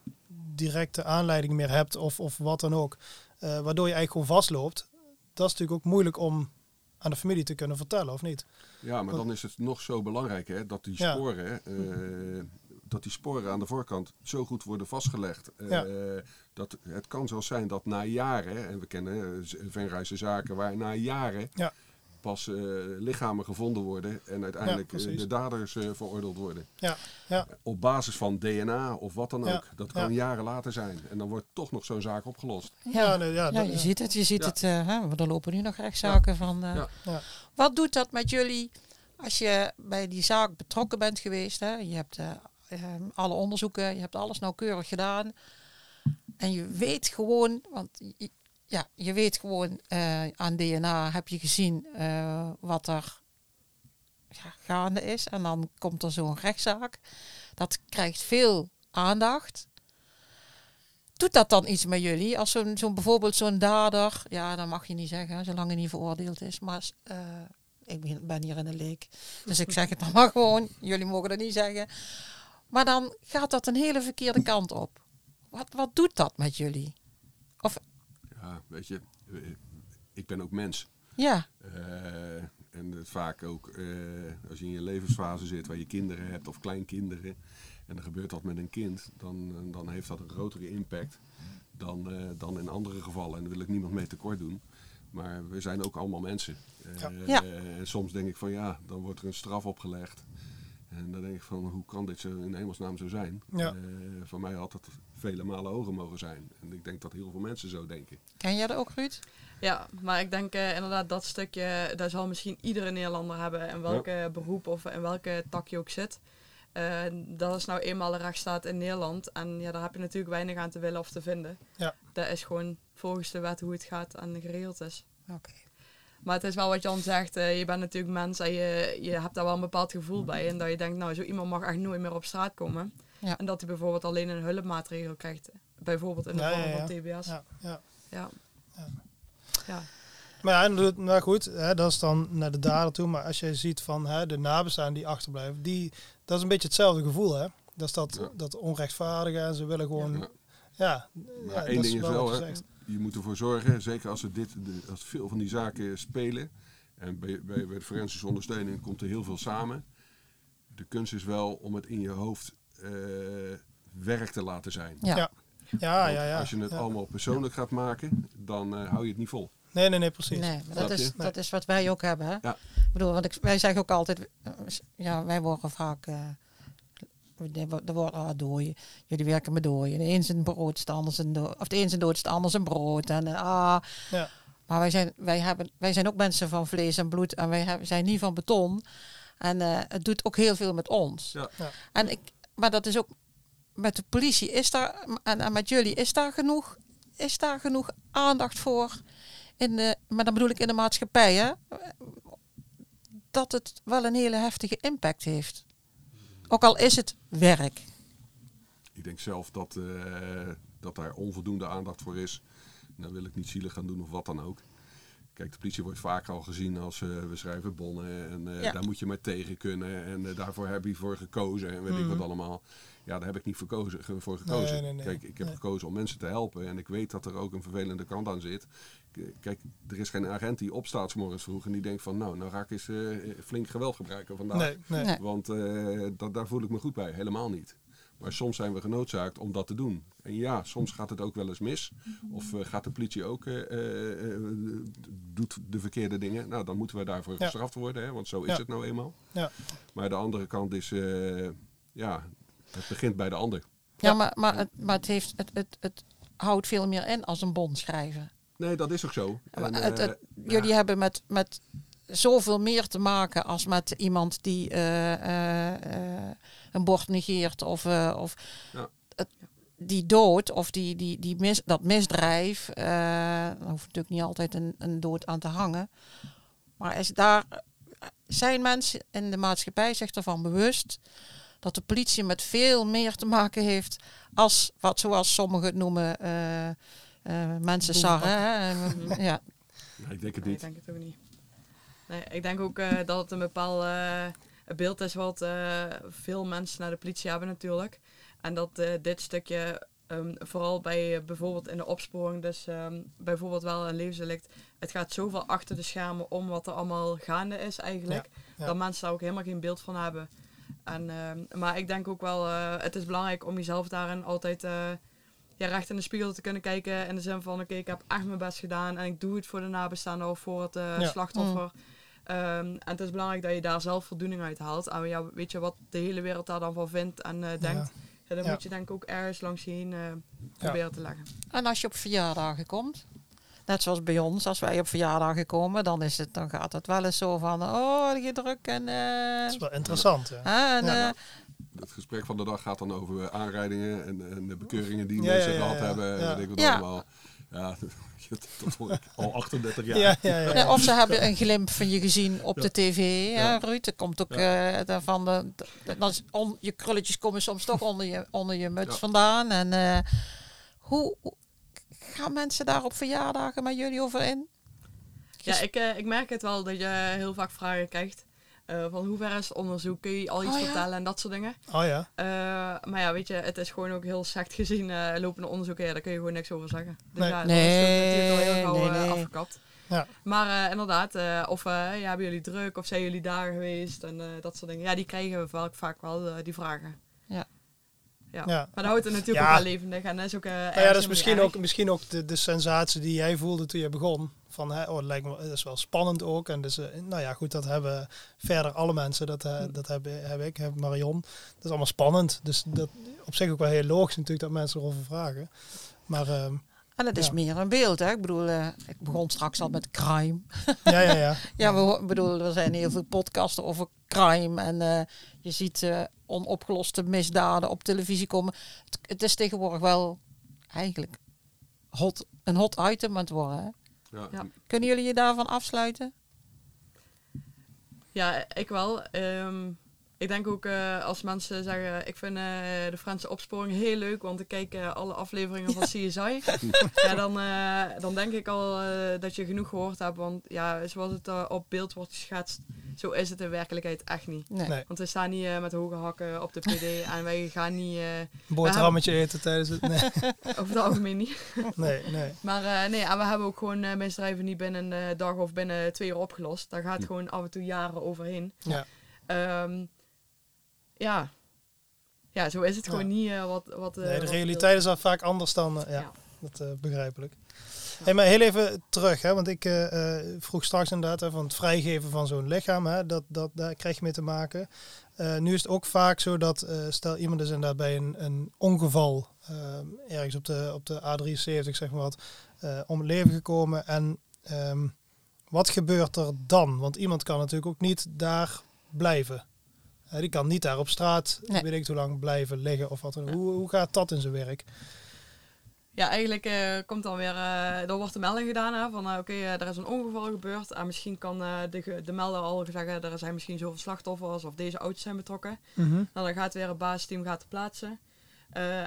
directe aanleiding meer hebt of, of wat dan ook. eh, waardoor je eigenlijk gewoon vastloopt. Dat is natuurlijk ook moeilijk om aan de familie te kunnen vertellen, of niet? Ja, maar dan is het nog zo belangrijk hè, dat die Ja. sporen, eh, dat die sporen aan de voorkant zo goed worden vastgelegd. Eh, Ja. dat, het kan zelfs zijn dat na jaren, en we kennen eh, Venrijse zaken, waar na jaren Ja. Pas eh, lichamen gevonden worden en uiteindelijk Ja, eh, de daders eh, veroordeeld worden. Ja, ja, Op basis van DNA of wat dan Ja. ook. Dat kan Ja. jaren later zijn. En dan wordt toch nog zo'n zaak opgelost. ja, nee, ja, dat- je ziet het. Je ziet Ja. het eh, hè, want er lopen nu nog rechtszaken van. eh, Ja. Ja. Wat doet dat met jullie als je bij die zaak betrokken bent geweest? Hè? Je hebt eh, eh, alle onderzoeken, je hebt alles nauwkeurig gedaan. En je weet gewoon, want je, ja, je weet gewoon eh, aan DNA heb je gezien eh, wat er ja, gaande is. En dan komt er zo'n rechtszaak. Dat krijgt veel aandacht. Doet dat dan iets met jullie? Als zo'n bijvoorbeeld zo'n dader, ja, dat mag je niet zeggen, zolang hij niet veroordeeld is. Maar eh, ik ben, hier in een leek, dus ik zeg het [LAUGHS] dan maar gewoon. Jullie mogen dat niet zeggen. Maar dan gaat dat een hele verkeerde kant op. Wat, wat doet dat met jullie? Ja, weet je, eh, ik ben ook mens. Ja, Eh, en het vaak ook eh, als je in je levensfase zit waar je kinderen hebt of kleinkinderen en er gebeurt wat met een kind, dan, dan heeft dat een grotere impact dan, eh, dan in andere gevallen. En daar wil ik niemand mee tekort doen. Maar we zijn ook allemaal mensen. Eh, Ja. Ja. En soms denk ik van ja, dan wordt er een straf opgelegd. En dan denk ik van hoe kan dit zo in hemelsnaam zo zijn? Ja. Eh, voor mij had het vele malen hoger mogen zijn. En ik denk dat heel veel mensen zo denken. ken jij dat ook, Ruud? Ja, maar ik denk eh, inderdaad dat stukje, daar zal misschien iedere Nederlander hebben, in welke beroep of in welke tak je ook zit. Eh, dat is nou eenmaal de rechtsstaat in Nederland en ja, daar heb je natuurlijk weinig aan te willen of te vinden. Ja. Dat is gewoon volgens de wet hoe het gaat en geregeld is. Oké. Maar het is wel wat Jan zegt, eh, je bent natuurlijk mens en je, je hebt daar wel een bepaald gevoel bij. En dat je denkt, nou zo iemand mag echt nooit meer op straat komen. Ja. En dat hij bijvoorbeeld alleen een hulpmaatregel krijgt. Bijvoorbeeld in de vorm ja, ja. van TBS. Ja. Ja, ja. Ja. Ja. Maar ja, nou goed, hè, dat is dan naar de dader toe. Maar als je ziet van hè, de nabestaanden die achterblijven, die, dat is een beetje hetzelfde gevoel. Hè? Dat is dat, Ja. dat onrechtvaardige en ze willen gewoon... Ja. Maar ja, één dat ding is wel, hè, je moet ervoor zorgen, zeker als, er dit, de, als veel van die zaken spelen, en bij, bij, bij de forensische ondersteuning komt er heel veel samen. De kunst is wel om het in je hoofd eh, werk te laten zijn. Ja. Ja. Ja, ja, ja. Als je het ja. allemaal persoonlijk gaat maken, dan eh, hou je het niet vol. Nee, nee, nee, precies. Nee, dat is, dat is wat wij ook hebben. Hè? Ja. Ik bedoel, want ik, wij zeggen ook altijd, eh, ja, wij worden vaak, eh er wordt ah, dooien. Jullie werken met dooien. De een zijn brood, de ander zijn dood. Of de een zijn dood, de ander zijn brood. En, eh, ah. Ja. Maar wij zijn, wij, hebben, wij zijn ook mensen van vlees en bloed en wij hebben, zijn niet van beton. En eh, het doet ook heel veel met ons. Ja. Ja. En ik, maar dat is ook met de politie is daar en, en met jullie is daar genoeg, is daar genoeg aandacht voor. In de, maar dan bedoel ik in de maatschappij, hè? dat het wel een hele heftige impact heeft. Ook al is het werk. Ik denk zelf dat, eh, dat daar onvoldoende aandacht voor is. Dan wil ik niet zielig gaan doen of wat dan ook. Kijk, de politie wordt vaak al gezien als eh, we schrijven bonnen en eh, Ja. daar moet je maar tegen kunnen. En daarvoor heb je voor gekozen en weet ik wat allemaal. Ja, daar heb ik niet voor, kozen, voor gekozen. Nee, nee, nee. Kijk, ik heb Nee. gekozen om mensen te helpen en ik weet dat er ook een vervelende kant aan zit. Kijk, er is geen agent die opstaat 's morgens vroeg en die denkt van nou, nou ga ik eens eh, flink geweld gebruiken vandaag. Nee, nee. Nee. Want eh, dat, daar voel ik me goed bij. Helemaal niet. Maar soms zijn we genoodzaakt om dat te doen. En ja, soms gaat het ook wel eens mis. Of eh, gaat de politie ook, eh, eh, eh, doet de verkeerde dingen. Nou, dan moeten we daarvoor Ja. gestraft worden. Hè, want zo is Ja. het nou eenmaal. Ja. Maar de andere kant is, eh, ja, het begint bij de ander. Ja, maar, maar, het, maar het, heeft, het, het, het houdt veel meer in als een bon schrijven. Nee, dat is ook zo. Maar En, het, het- eh, jullie ja, hebben met, met zoveel meer te maken als met iemand die eh, eh, eh, een bord negeert of, eh, of Ja. het, die dood of die, die, die mis, dat misdrijf. eh daar hoeft natuurlijk niet altijd een, een dood aan te hangen. Maar is daar, zijn mensen in de maatschappij zich ervan bewust dat de politie met veel meer te maken heeft als wat zoals sommigen het noemen uh, uh, mensen sarren. Hè? [LAUGHS] ja. ja, ik denk het Nee, niet. ik denk het ook niet. Nee, ik denk ook eh, dat het een bepaald eh, beeld is wat eh, veel mensen naar de politie hebben natuurlijk. En dat eh, dit stukje, ehm, vooral bij eh, bijvoorbeeld in de opsporing, dus ehm, bijvoorbeeld wel een levensdelict, het gaat zoveel achter de schermen om wat er allemaal gaande is eigenlijk, ja. dat mensen daar ook helemaal geen beeld van hebben. En, ehm, maar ik denk ook wel, eh, het is belangrijk om jezelf daarin altijd eh, ja, recht in de spiegel te kunnen kijken. In de zin van, oké, ik heb echt mijn best gedaan en ik doe het voor de nabestaanden of voor het eh, Ja. slachtoffer. Ehm, en het is belangrijk dat je daar zelf voldoening uit haalt. En ja, weet je wat de hele wereld daar dan van vindt en eh, denkt. Ja. dan Ja. moet je denk ik ook ergens langs je heen eh, proberen te leggen. En als je op verjaardagen komt, net zoals bij ons, als wij op verjaardagen komen, dan, is het, dan gaat het wel eens zo van, oh, je druk en... eh, Dat is wel interessant. Ja. en, Ja. eh, Het gesprek van de dag gaat dan over eh, aanrijdingen en, en de bekeuringen die Ja, mensen ja, ja, gehad ja. hebben. Ja. En weet ik wat Ja. allemaal. Ja, [LAUGHS] dat hoor ik al 38 jaar. Ja, ja, ja. Ja, of ze hebben een glimp van je gezien op de tv, Ja. Ruud. Er komt ook eh, daarvan de, de- on- je krulletjes komen soms toch onder je, onder je muts Ja. vandaan. En eh, hoe, hoe gaan mensen daar op verjaardagen met jullie over in? Ja, ik, eh, ik merk het wel dat je heel vaak vragen krijgt. eh, van hoe ver is het onderzoek? Kun je al iets Oh, ja? vertellen en dat soort dingen. Oh ja. Eh, maar ja, weet je, het is gewoon ook heel slecht gezien eh, lopende onderzoeken. Ja, daar kun je gewoon niks over zeggen. Dus Nee. ja, dat is Nee, natuurlijk al heel gauw nee, nee. afgekapt. Ja. Maar eh, inderdaad, eh, of eh, ja, hebben jullie druk of zijn jullie daar geweest en eh, dat soort dingen. Ja, die krijgen we vaak, vaak wel, eh, die vragen. Ja. Ja. Ja. Maar dat houdt het natuurlijk Ja. ook wel levendig en dat is ook eh Nou ja, dat is misschien ook, misschien ook de, de sensatie die jij voelde toen je begon. Van, hè, oh, het lijkt me, dat is wel spannend ook. En dus, eh, nou ja, goed, dat hebben verder alle mensen. Dat, eh, dat heb, heb ik, heb Marion. Dat is allemaal spannend. Dus dat op zich ook wel heel logisch natuurlijk dat mensen erover vragen. Maar ehm, En het is Ja. meer een beeld. Hè? Ik bedoel, eh, ik begon straks al met crime. ja, ja, ja. [LAUGHS] Ja, we bedoel, er zijn heel veel podcasten over crime. En eh, je ziet eh, onopgeloste misdaden op televisie komen. Het, het is tegenwoordig wel eigenlijk hot, een hot item aan het worden. Hè? Ja. Ja. Kunnen jullie je daarvan afsluiten? Ja, ik wel. Ehm, ik denk ook eh, als mensen zeggen, ik vind eh, de Franse opsporing heel leuk, want ik kijk alle afleveringen van CSI. [LAUGHS] ja, dan, eh, dan denk ik al eh, dat je genoeg gehoord hebt, want ja, zoals het op beeld wordt geschetst, zo is het in werkelijkheid echt niet. Nee. Nee. Want we staan niet met hoge hakken op de PD [LAUGHS] en wij gaan niet, eh, Een boterhammetje eten tijdens het... Nee, [LAUGHS] over het algemeen niet. nee, nee. Maar eh, nee, en we hebben ook gewoon misdrijven niet binnen een dag of binnen twee uur opgelost. Daar gaat Hm. gewoon af en toe jaren overheen. Ja. Ehm, ja. ja, zo is het Ja. gewoon niet eh, wat... wat eh, nee, de realiteit is vaak anders dan... eh, ja, Ja. dat begrijpelijk. Hey, maar heel even terug, hè, want ik vroeg straks inderdaad hè, van het vrijgeven van zo'n lichaam, hè, dat, dat, daar krijg je mee te maken. Nu is het ook vaak zo dat, stel iemand is inderdaad bij een, een ongeval ergens op de, op de A73, zeg maar wat, om het leven gekomen. En ehm, wat gebeurt er dan? Want iemand kan natuurlijk ook niet daar blijven. Eh, die kan niet daar op straat, Nee. weet ik hoe lang, blijven liggen of wat ook. Hoe, hoe gaat dat in zijn werk? Ja, eigenlijk eh, komt dan weer, eh er wordt de melding gedaan hè, van oké, er is een ongeval gebeurd en misschien kan de, de melder al zeggen er zijn misschien zoveel slachtoffers of deze auto's zijn betrokken. Nou, dan gaat weer het basisteam gaat plaatsen.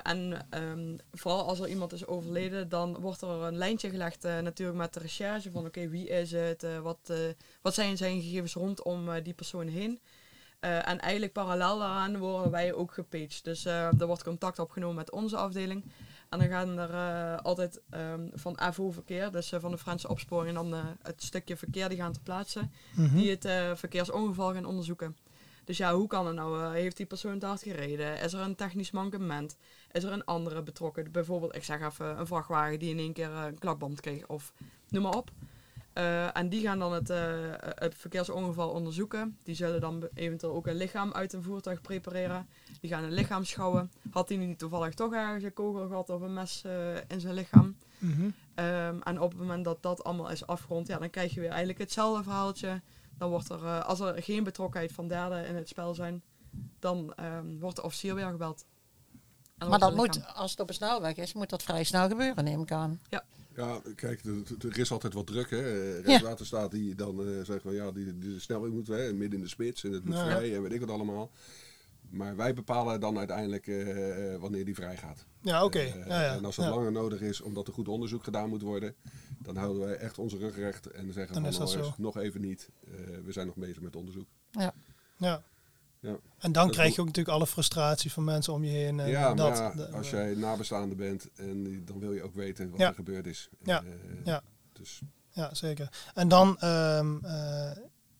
En ehm, vooral als er iemand is overleden, dan wordt er een lijntje gelegd natuurlijk met de recherche van oké, wie is het, wat, wat zijn zijn gegevens rondom die persoon heen. Eh, en eigenlijk parallel daaraan worden wij ook gepaged. Dus eh, er wordt contact opgenomen met onze afdeling. En dan gaan er eh, altijd ehm, van AVO verkeer, dus van de Franse opsporing, en dan het stukje verkeer die gaan te plaatsen Mhm. die het verkeersongeval gaan onderzoeken. Dus ja, hoe kan het nou? Heeft die persoon te hard gereden? Is er een technisch mankement? Is er een andere betrokken? Bijvoorbeeld, ik zeg even, een vrachtwagen die in één keer een klakband kreeg of noem maar op. Eh, en die gaan dan het, eh, het verkeersongeval onderzoeken. Die zullen dan eventueel ook een lichaam uit een voertuig prepareren. Die gaan een lichaam schouwen. Had hij niet toevallig toch ergens een kogel gehad of een mes eh, in zijn lichaam? Mhm. Ehm, en op het moment dat dat allemaal is afgerond, ja, dan krijg je weer eigenlijk hetzelfde verhaaltje. Dan wordt er, eh, als er geen betrokkenheid van derden in het spel zijn, dan ehm, wordt de officier weer gebeld. Maar dat moet, als het op een snelweg is, moet dat vrij snel gebeuren, neem ik aan. Ja, Ja, kijk, er- is altijd wat druk. Hè. Eh, Rijkswaterstaat die dan eh, zegt van ja, die, die de snelheid moet hè, midden in de spits en het moet vrij en weet ik wat allemaal. Maar wij bepalen dan uiteindelijk eh, wanneer die vrij gaat. Ja, oké. Ja, ja. En als het ja. langer nodig is omdat er goed onderzoek gedaan moet worden, dan houden wij echt onze rug recht en zeggen Dan van is dat "Jongens, zo. nog even niet. We zijn nog bezig met onderzoek. Ja. Ja. En dan Dat krijg je ook natuurlijk alle frustratie van mensen om je heen. En ja, dat, maar ja, de- als jij nabestaande bent, en dan wil je ook weten wat Ja. er gebeurd is. Ja. Eh, Ja. Dus Ja, zeker. En dan, ehm, eh,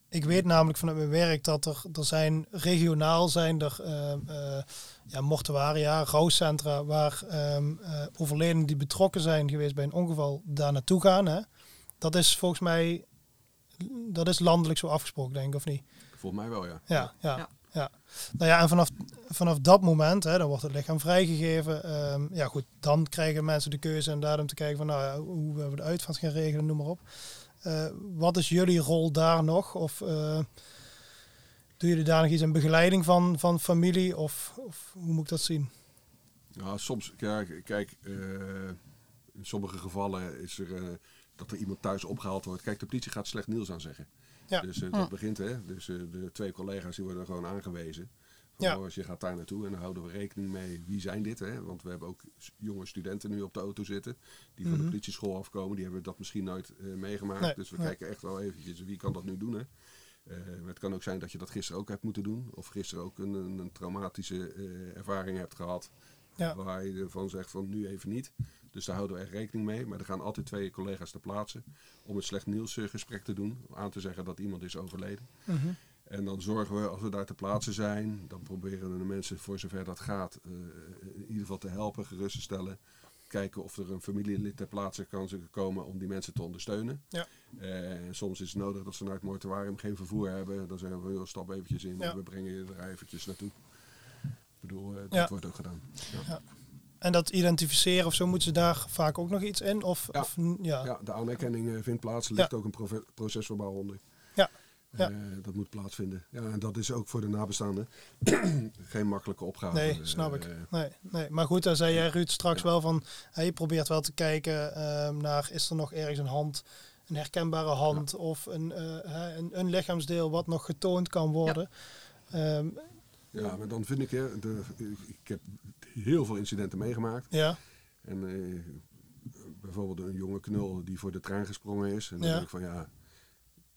ik weet namelijk vanuit mijn werk dat er, er zijn regionaal zijn er eh, ja, mortuaria, rouwcentra, waar ehm eh, overledenen die betrokken zijn geweest bij een ongeval daar naartoe gaan. Hè. Dat is volgens mij, dat is landelijk zo afgesproken, denk ik, of niet? volgens mij wel, ja. Ja, ja, Nou ja, en vanaf, vanaf dat moment, hè, dan wordt het lichaam vrijgegeven. Ehm, ja, goed, dan krijgen mensen de keuze en daarom te kijken van, nou ja, hoe we de uitvaart gaan regelen, noem maar op. Eh, wat is jullie rol daar nog? Of eh doen jullie daar nog iets in begeleiding van, van familie? Of, hoe moet ik dat zien? Ja, soms, ja, kijk, eh, in sommige gevallen is er dat er iemand thuis opgehaald wordt. Kijk, de politie gaat slecht nieuws aan zeggen. Ja. Dus eh, dat begint, hè. Dus eh, de twee collega's die worden gewoon aangewezen. Van, Ja. oh, als je gaat daar naartoe en dan houden we rekening mee wie zijn dit, hè. Want we hebben ook jonge studenten nu op de auto zitten. Die van Mhm. de politieschool afkomen. Die hebben dat misschien nooit eh, meegemaakt. Nee, Dus we nee. kijken echt wel eventjes wie kan dat nu doen, hè. Maar het kan ook zijn dat je dat gisteren ook hebt moeten doen. Of gisteren ook een, een, een traumatische ervaring hebt gehad. Ja. Waar je ervan zegt van nu even niet. Dus daar houden we echt rekening mee. Maar er gaan altijd twee collega's ter plaatse om het slecht nieuwsgesprek te doen. Om aan te zeggen dat iemand is overleden. Mhm. En dan zorgen we, als we daar ter plaatse zijn, dan proberen we de mensen voor zover dat gaat, eh, in ieder geval te helpen, gerust te stellen. Kijken of er een familielid ter plaatse kan komen om die mensen te ondersteunen. Ja. Eh, soms is het nodig dat ze naar het mortuarium geen vervoer hebben. Dan zeggen we, stap eventjes in, Ja. we brengen je er eventjes naartoe. Ik bedoel, eh, dat Ja. wordt ook gedaan. Ja. En dat identificeren of zo, moeten ze daar vaak ook nog iets in? Of, Ja. of ja. Ja, de aanerkenning eh, vindt plaats. Er ligt ook een prove- procesverbaal onder. Ja, ja. Eh, dat moet plaatsvinden. Ja, en dat is ook voor de nabestaanden [CLEARS THROAT] geen makkelijke opgave. Nee, snap ik. Eh, Nee, nee. Maar goed, daar zei jij Ruud straks wel van, hè, je probeert wel te kijken ehm, naar, is er nog ergens een hand, een herkenbare hand of een, een, een lichaamsdeel wat nog getoond kan worden. Ehm, ja, maar dan vind ik, hè, de, ik heb heel veel incidenten meegemaakt. ja, En eh, bijvoorbeeld een jonge knul die voor de trein gesprongen is. En dan Ja. denk ik van ja,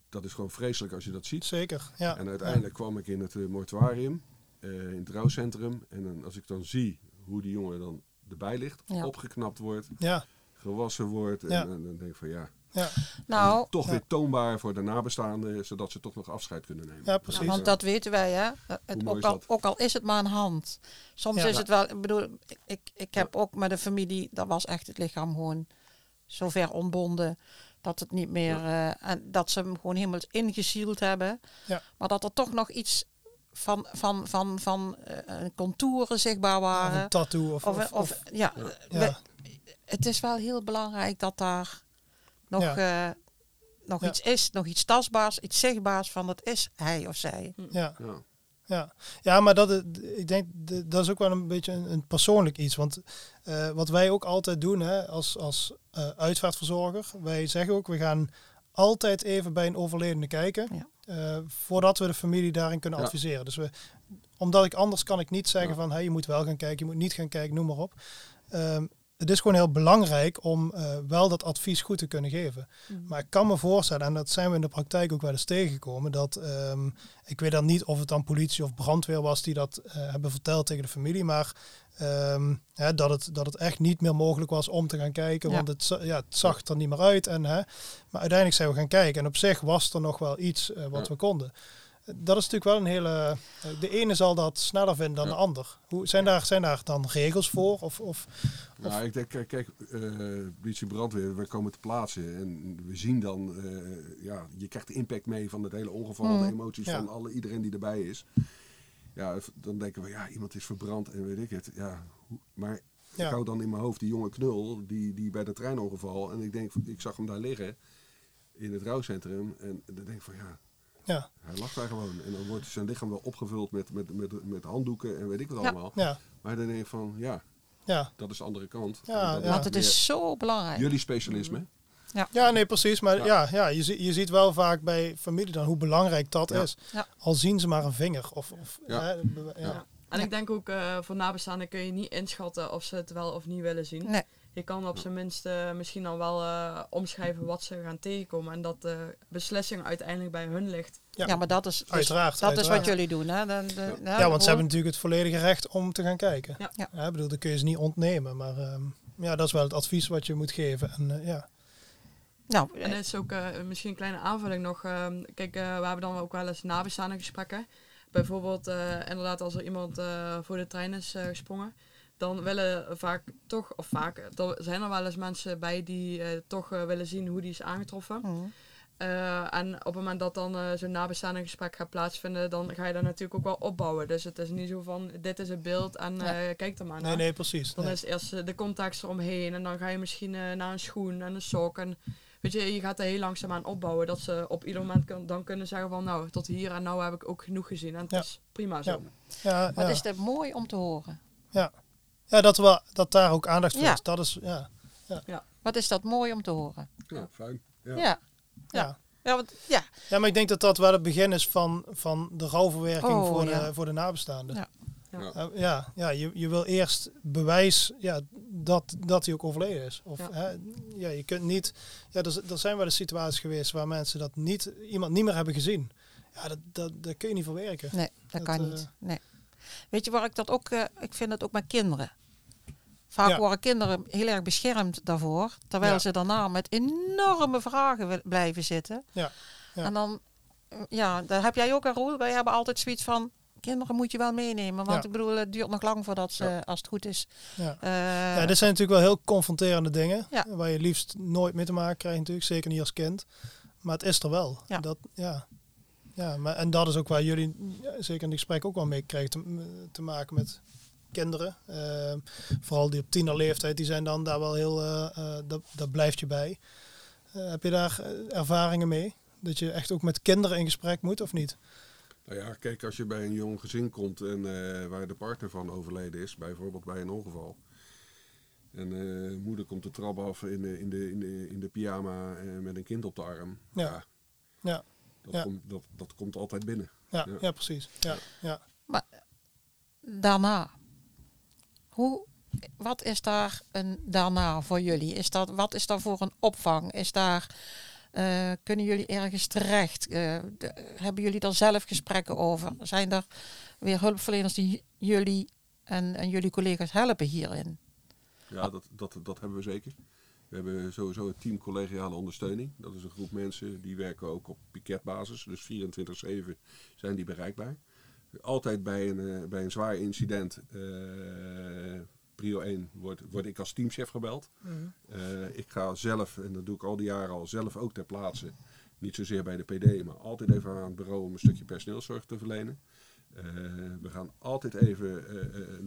dat is gewoon vreselijk als je dat ziet. zeker. Ja. En uiteindelijk kwam ik in het eh, mortuarium, eh, in het rouwcentrum. En dan, als ik dan zie hoe die jongen dan erbij ligt, Ja. opgeknapt wordt, Ja, gewassen wordt. En, Ja. en dan denk ik van ja, ja, Nou, toch Ja. weer toonbaar voor de nabestaanden, zodat ze toch nog afscheid kunnen nemen. Ja, precies. Ja, want dat weten wij, hè. Eh, Het, ook, al, dat? ook al is het maar een hand. Soms Ja. is het wel, ik bedoel, ik- ik, ik heb ook met een familie, dat was echt het lichaam gewoon zo ver ontbonden dat het niet meer, eh, en dat ze hem gewoon helemaal ingezield hebben. Ja. Maar dat er toch nog iets van, van, van, van eh, contouren zichtbaar Of waren. een tattoo of, Of, of, of, ja, ja. we- het is wel heel belangrijk dat daar nog, eh, nog Ja. iets is, nog iets tastbaars, iets zichtbaars van dat is hij of zij. ja. Ja. Ja, ja maar dat, is- ik denk de- dat is ook wel een beetje een, een persoonlijk iets. Want eh, wat wij ook altijd doen hè, als, als eh, uitvaartverzorger, wij zeggen ook, we gaan altijd even bij een overledene kijken. Ja. eh, voordat we de familie daarin kunnen Ja. adviseren. Dus we, omdat ik anders kan ik niet zeggen Ja. van hey, je moet wel gaan kijken, je moet niet gaan kijken, noem maar op. Ehm, het is gewoon heel belangrijk om eh, wel dat advies goed te kunnen geven. Maar ik kan me voorstellen, en dat zijn we in de praktijk ook wel eens tegengekomen, dat ehm, ik weet dan niet of het dan politie of brandweer was die dat eh, hebben verteld tegen de familie, maar ehm, hè, dat, het, dat het echt niet meer mogelijk was om te gaan kijken, Ja. want het, ja, het zag er niet meer uit. En, hè, maar uiteindelijk zijn we gaan kijken en op zich was er nog wel iets eh, wat Ja. we konden. Dat is natuurlijk wel een hele. eh, De ene zal dat sneller vinden dan Ja. de ander. Hoe, zijn, daar, zijn daar dan regels voor? Of, of, Nou, ik denk, kijk, kijk politie brandweer, we komen te plaatsen en we zien dan, eh, ja, je krijgt de impact mee van het hele ongeval, Mm. de emoties Ja. van alle, iedereen die erbij is. Ja, dan denken we, ja, iemand is verbrand en weet ik het. Ja, maar Ja. ik hou dan in mijn hoofd die jonge knul, die, die bij dat treinongeval, en ik denk, ik zag hem daar liggen in het rouwcentrum en dan denk ik van, ja, ja, hij lag daar gewoon. En dan wordt zijn lichaam wel opgevuld met, met, met, met handdoeken en weet ik wat Ja. allemaal. ja, Maar dan denk ik van, ja, Ja, Dat is de andere kant. Ja, ja. Want het is zo belangrijk. Jullie specialisme. ja nee, precies. Maar Ja. ja, ja, je, je ziet wel vaak bij familie dan hoe belangrijk dat Ja. is. Ja. Al zien ze maar een vinger. Of, of, Ja. hè, ja. Ja. En ik denk ook eh, voor nabestaanden kun je niet inschatten of ze het wel of niet willen zien. Nee. Je kan op zijn minst eh, misschien dan wel eh, omschrijven wat ze gaan tegenkomen. En dat de beslissing uiteindelijk bij hun ligt. Ja. Ja, maar dat is, dus- Uiteraard, dat is wat jullie doen. Hè? De, de, Ja, want ze hebben natuurlijk het volledige recht om te gaan kijken. Ja. Bedoel, dat kun je ze niet ontnemen. Maar ehm, ja, dat is wel het advies wat je moet geven. En, eh, ja. Nou, En dat is ook eh, misschien een kleine aanvulling nog. ehm, kijk, eh, we hebben dan ook wel eens nabestaande gesprekken. Bijvoorbeeld, eh, inderdaad, als er iemand eh, voor de trein is eh, gesprongen. Dan willen vaak toch, of vaak, er zijn er wel eens mensen bij die eh, toch eh, willen zien hoe die is aangetroffen. mhm. Eh, en op het moment dat dan zo'n nabestaande gesprek gaat plaatsvinden, dan ga je dat natuurlijk ook wel opbouwen. Dus het is niet zo van, dit is het beeld en eh, kijk er maar naar. Nee, nee, precies. Dan Nee. is eerst de context eromheen en dan ga je misschien naar een schoen en een sok. En weet je, je gaat er heel langzaam aan opbouwen. Dat ze op ieder moment kun- dan kunnen zeggen van nou, tot hier en nou heb ik ook genoeg gezien. En het Ja. is prima zo. Ja, Wat ja. is het mooi om te horen. ja, dat, wel, dat daar ook aandacht voor Ja. is. Dat is, ja. Wat is dat mooi om te horen. Ja, fijn. Ja. Ja. Ja. Ja, want, ja. ja, maar ik denk dat dat wel het begin is van, van de rouwverwerking Oh, voor, ja. de, voor de nabestaanden. Ja. Ja. Ja, ja je, je wil eerst bewijs ja, dat, dat hij ook overleden is. Of, Ja. Hè, ja, je kunt niet. Ja, er, er zijn wel eens situaties geweest waar mensen dat niet, iemand niet meer hebben gezien. Ja, dat, dat, daar kun je niet voor werken. Nee, dat, Dat, kan eh, niet. Nee. Weet je waar ik dat ook... eh, ik vind het ook met kinderen. Vaak Ja. worden kinderen heel erg beschermd daarvoor. Terwijl Ja. ze daarna met enorme vragen blijven zitten. Ja. Ja. En dan... eh, Ja, daar heb jij ook een rol. Wij hebben altijd zoiets van... Kinderen moet je wel meenemen. Want Ja. ik bedoel, het duurt nog lang voordat ze, Ja. als het goed is... Ja. eh, Ja, dit zijn natuurlijk wel heel confronterende dingen. Ja. Waar je liefst nooit mee te maken krijgt natuurlijk. Zeker niet als kind. Maar het is er wel. Ja. Dat, ja. Ja, maar, en dat is ook waar jullie ja, zeker in het gesprek ook wel mee krijgen te, te maken met kinderen. Eh, vooral die op tienerleeftijd, die zijn dan daar wel heel, eh, eh, dat, dat blijft je bij. Eh, heb je daar ervaringen mee? Dat je echt ook met kinderen in gesprek moet of niet? Nou ja, kijk, als je bij een jong gezin komt en eh, waar de partner van overleden is, bijvoorbeeld bij een ongeval. En eh, moeder komt de trap af in de, in de, in de, in de pyjama met een kind op de arm. Ja. Ja. Dat, Ja. Komt, dat, dat komt altijd binnen. Ja, Ja. ja. precies. Ja, ja. daarna. Hoe, wat is daar een daarna voor jullie? Is dat, wat is daar voor een opvang? Is daar, eh, kunnen jullie ergens terecht? Eh, hebben jullie daar zelf gesprekken over? Zijn er weer hulpverleners die jullie en, en jullie collega's helpen hierin? Ja, dat, dat, dat hebben we zeker. We hebben sowieso het team collegiale ondersteuning. Dat is een groep mensen die werken ook op piketbasis. Dus 24-7 zijn die bereikbaar. Altijd bij een, eh, bij een zwaar incident, eh, prio 1, word, word ik als teamchef gebeld. Eh, ik ga zelf, en dat doe ik al die jaren al, zelf ook ter plaatse. Niet zozeer bij de PD, maar altijd even aan het bureau om een stukje personeelszorg te verlenen. We gaan altijd even,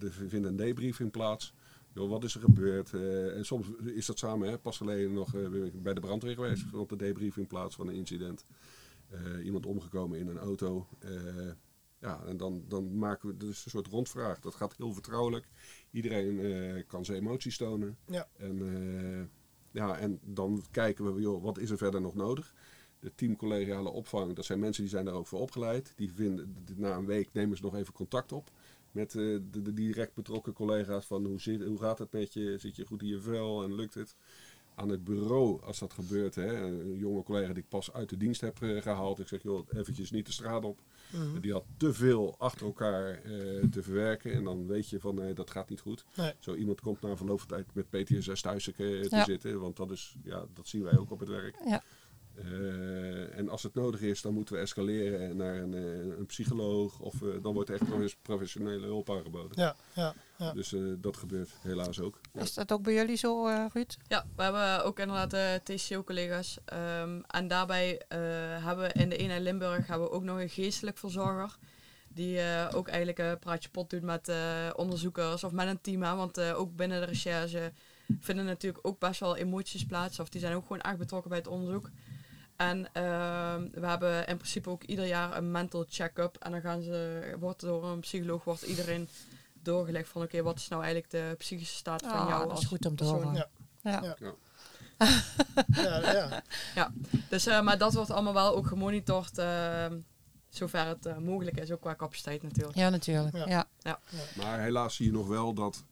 er vindt een debriefing plaats. Wat is er gebeurd? En soms is dat samen. Hè? Pas geleden nog bij de brandweer geweest. Vond de debriefing plaats van een incident. Iemand omgekomen in een auto. Ja, en dan, dan maken we dus een soort rondvraag. Dat gaat heel vertrouwelijk. Iedereen eh, kan zijn emoties tonen. Ja. En, eh, ja, en dan kijken we, joh, wat is er verder nog nodig? De team collegiale opvang, dat zijn mensen die zijn daar ook voor opgeleid. Die vinden, na een week nemen ze nog even contact op met eh, de, de direct betrokken collega's van hoe, zit, hoe gaat het met je, zit je goed in je vel en lukt het? Aan het bureau, als dat gebeurt, hè, een jonge collega die ik pas uit de dienst heb eh, gehaald, ik zeg joh, eventjes niet de straat op. Mhm. Die had te veel achter elkaar eh, te verwerken en dan weet je van nee, dat gaat niet goed. Nee. Zo iemand komt na verloop van tijd met PTSS thuis te, te Ja. zitten, want dat, is, ja, dat zien wij ook op het werk. Ja. Eh, en als het nodig is, dan moeten we escaleren naar een, eh, een psycholoog of eh, dan wordt er echt profes- professionele hulp aangeboden. Ja, ja, ja. Dus eh, dat gebeurt helaas ook. Ja. Is dat ook bij jullie zo, eh, Ruud? Ja, we hebben ook inderdaad TCO-collega's. Ehm, en daarbij eh, hebben we in de eenheid Limburg hebben we ook nog een geestelijk verzorger. Die eh, ook eigenlijk een praatje pot doet met eh, onderzoekers of met een team. Hè, want eh, ook binnen de recherche vinden natuurlijk ook best wel emoties plaats. Of die zijn ook gewoon echt betrokken bij het onderzoek. En ehm, we hebben in principe ook ieder jaar een mental check-up. En dan gaan ze, wordt door een psycholoog wordt iedereen doorgelegd van oké, wat is nou eigenlijk de psychische staat van Ah, jou dat is als goed om te persoon. horen. Ja. Ja. Ja. Ja. ja, ja. [LAUGHS] Dus, eh, maar dat wordt allemaal wel ook gemonitord, eh, zover het eh, mogelijk is, ook qua capaciteit natuurlijk. Ja, natuurlijk. Ja. Ja, Maar helaas zie je nog wel dat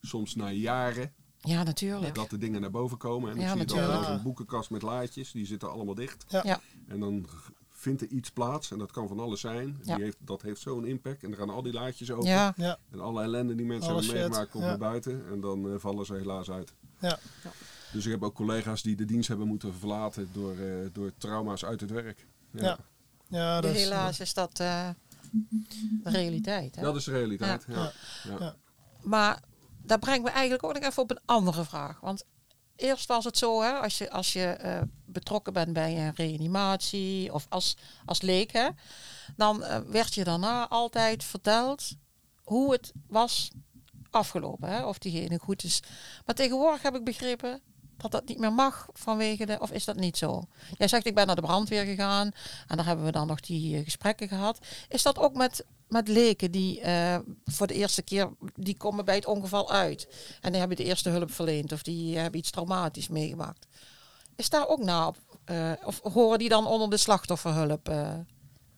soms na jaren ja natuurlijk. dat de dingen naar boven komen. En dan Ja, zie je dan natuurlijk. wel zo'n boekenkast met laadjes, die zitten allemaal dicht. Ja. Ja. En dan vindt er iets plaats, en dat kan van alles zijn. Ja. Die heeft, dat heeft zo'n impact. En dan gaan al die laadjes open. Ja, ja. En alle ellende die mensen hebben meegemaakt komt ja. naar buiten. En dan eh, vallen ze helaas uit. Ja. Ja. Dus ik heb ook collega's die de dienst hebben moeten verlaten door, eh, door trauma's uit het werk. Ja. ja dat is, helaas is dat eh, de realiteit. Hè? Dat is de realiteit. Ja. Ja. Ja. Ja. Maar daar brengt me eigenlijk ook nog even op een andere vraag. Want eerst was het zo, hè, als je, als je eh, betrokken bent bij een reanimatie of als, als leek, hè, dan eh, werd je daarna altijd verteld hoe het was afgelopen. Hè, of diegene goed is. Maar tegenwoordig heb ik begrepen dat dat niet meer mag vanwege de, of is dat niet zo? Jij zegt ik ben naar de brandweer gegaan en daar hebben we dan nog die eh, gesprekken gehad. Is dat ook met, met leken die eh, voor de eerste keer, die komen bij het ongeval uit en die hebben de eerste hulp verleend of die hebben iets traumatisch meegemaakt? Is daar ook na op, eh, of horen die dan onder de slachtofferhulp? eh?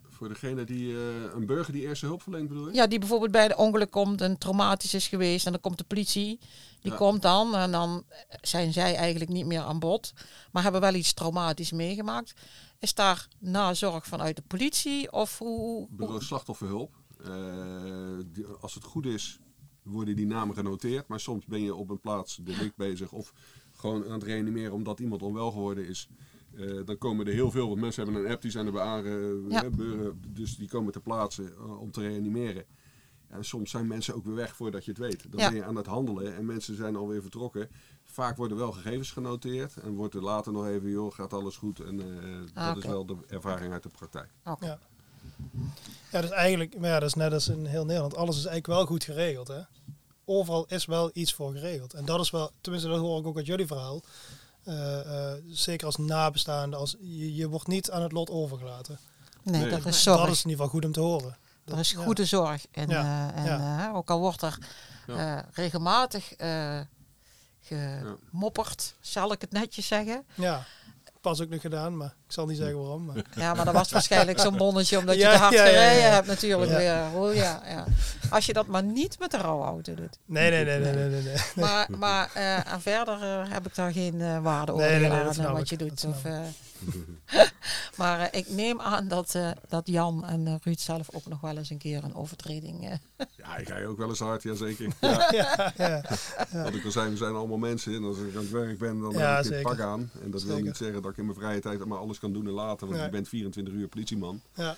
Voor degene die, een burger die eerste hulp verleent bedoel je? Ja, die bijvoorbeeld bij het ongeluk komt en traumatisch is geweest. En dan komt de politie. Die Ja. komt dan en dan zijn zij eigenlijk niet meer aan bod. Maar hebben wel iets traumatisch meegemaakt. Is daar nazorg vanuit de politie? Of hoe... Bureau slachtofferhulp. Eh, die- als het goed is, worden die namen genoteerd. Maar soms ben je op een plaats delict bezig of gewoon aan het reanimeren omdat iemand onwel geworden is. Eh, dan komen er heel veel, want mensen hebben een app, die zijn erbij aange... Ja. hè, beuren, dus die komen ter plaatse eh, om te reanimeren. En soms zijn mensen ook weer weg voordat je het weet. Dan Ja. ben je aan het handelen en mensen zijn alweer vertrokken. Vaak worden wel gegevens genoteerd en wordt er later nog even, joh, gaat alles goed. En eh, Ah, dat is wel de ervaring uit de praktijk. Oké. Ja. Ja, dus eigenlijk, maar ja, dat is net als in heel Nederland. Alles is eigenlijk wel goed geregeld. Hè? Overal is wel iets voor geregeld. En dat is wel, tenminste, dat hoor ik ook uit jullie verhaal. Eh, eh, zeker als nabestaande, als, je, je wordt niet aan het lot overgelaten. Nee, Nee. dat is Dat zorg. is in ieder geval goed om te horen. Dat- is ja. goede zorg. En, Ja, eh, en ja. ook al wordt er eh, regelmatig eh gemopperd, zal ik het netjes zeggen. Ja, pas ook nog gedaan, maar ik zal niet zeggen waarom. Maar. Ja, maar dat was waarschijnlijk zo'n bonnetje omdat je te hard ja, gereden hebt natuurlijk weer. Oh, ja, ja. Als je dat maar niet met de rouwauto doet. Nee, nee, nee, nee, nee, nee. nee. Maar, maar en verder eh, heb ik daar geen eh waarde over Nee, nee, nee, wat je doet. Of, [LAUGHS] maar eh, ik neem aan dat, eh, dat Jan en eh, Ruud zelf ook nog wel eens een keer een overtreding... eh, [LAUGHS] Ja, ik ga je ook wel eens hard, jazeker. [LAUGHS] Ja. Ja, ja. Wat ik al zei, we zijn allemaal mensen. En als ik aan het werk ben, dan Ja, heb ik zeker. pak aan. En dat wil Zeker. niet zeggen dat ik in mijn vrije tijd maar alles kan doen en laten. Want je bent 24 uur politieman. Ja.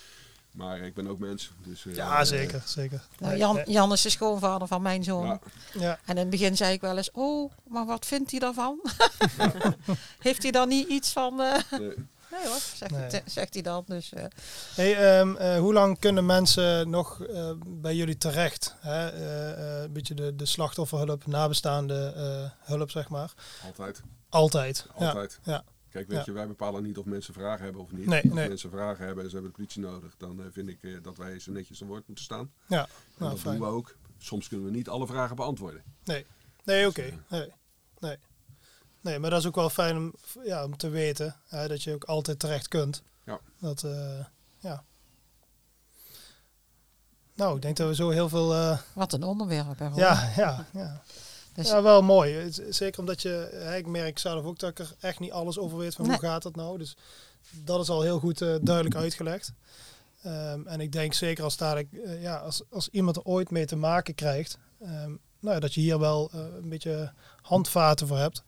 Maar ik ben ook mens. Dus, eh, ja, zeker, zeker. nou, Jan. Jan is de schoonvader van mijn zoon. Ja, Ja, En in het begin zei ik wel eens, oh, maar wat vindt hij daarvan? [LAUGHS] [LAUGHS] Heeft hij dan niet iets van... eh, nee. [LAUGHS] Nee hoor, zegt, Nee. hij- zegt hij dan. Dus, eh, Hey, ehm, eh, hoe lang kunnen mensen nog eh, bij jullie terecht? Hè? Eh, eh, een beetje de, de slachtofferhulp, nabestaande eh, hulp, zeg maar. altijd. Altijd. Altijd. Ja, Kijk, weet Ja. je, wij bepalen niet of mensen vragen hebben of niet. Nee, als nee. mensen vragen hebben en ze hebben de politie nodig, dan eh, vind ik eh, dat wij ze netjes aan woord moeten staan. ja. En Nou, dat fijn. doen we ook. Soms kunnen we niet alle vragen beantwoorden. Nee, nee oké. Nee. nee. Nee, maar dat is ook wel fijn om, ja, om te weten hè, dat je ook altijd terecht kunt. Ja. Dat, eh, ja. Nou, ik denk dat we zo heel veel... eh, wat een onderwerp. Hè, ja, ja, ja. Dus- ja, wel mooi. Zeker omdat je, hè, ik merk zelf ook dat ik er echt niet alles over weet van Nee. hoe gaat dat nou. Dus dat is al heel goed eh, duidelijk uitgelegd. Ehm, en ik denk zeker als, daar, eh, ja, als, als iemand er ooit mee te maken krijgt, ehm, nou, ja, dat je hier wel eh, een beetje handvaten voor hebt.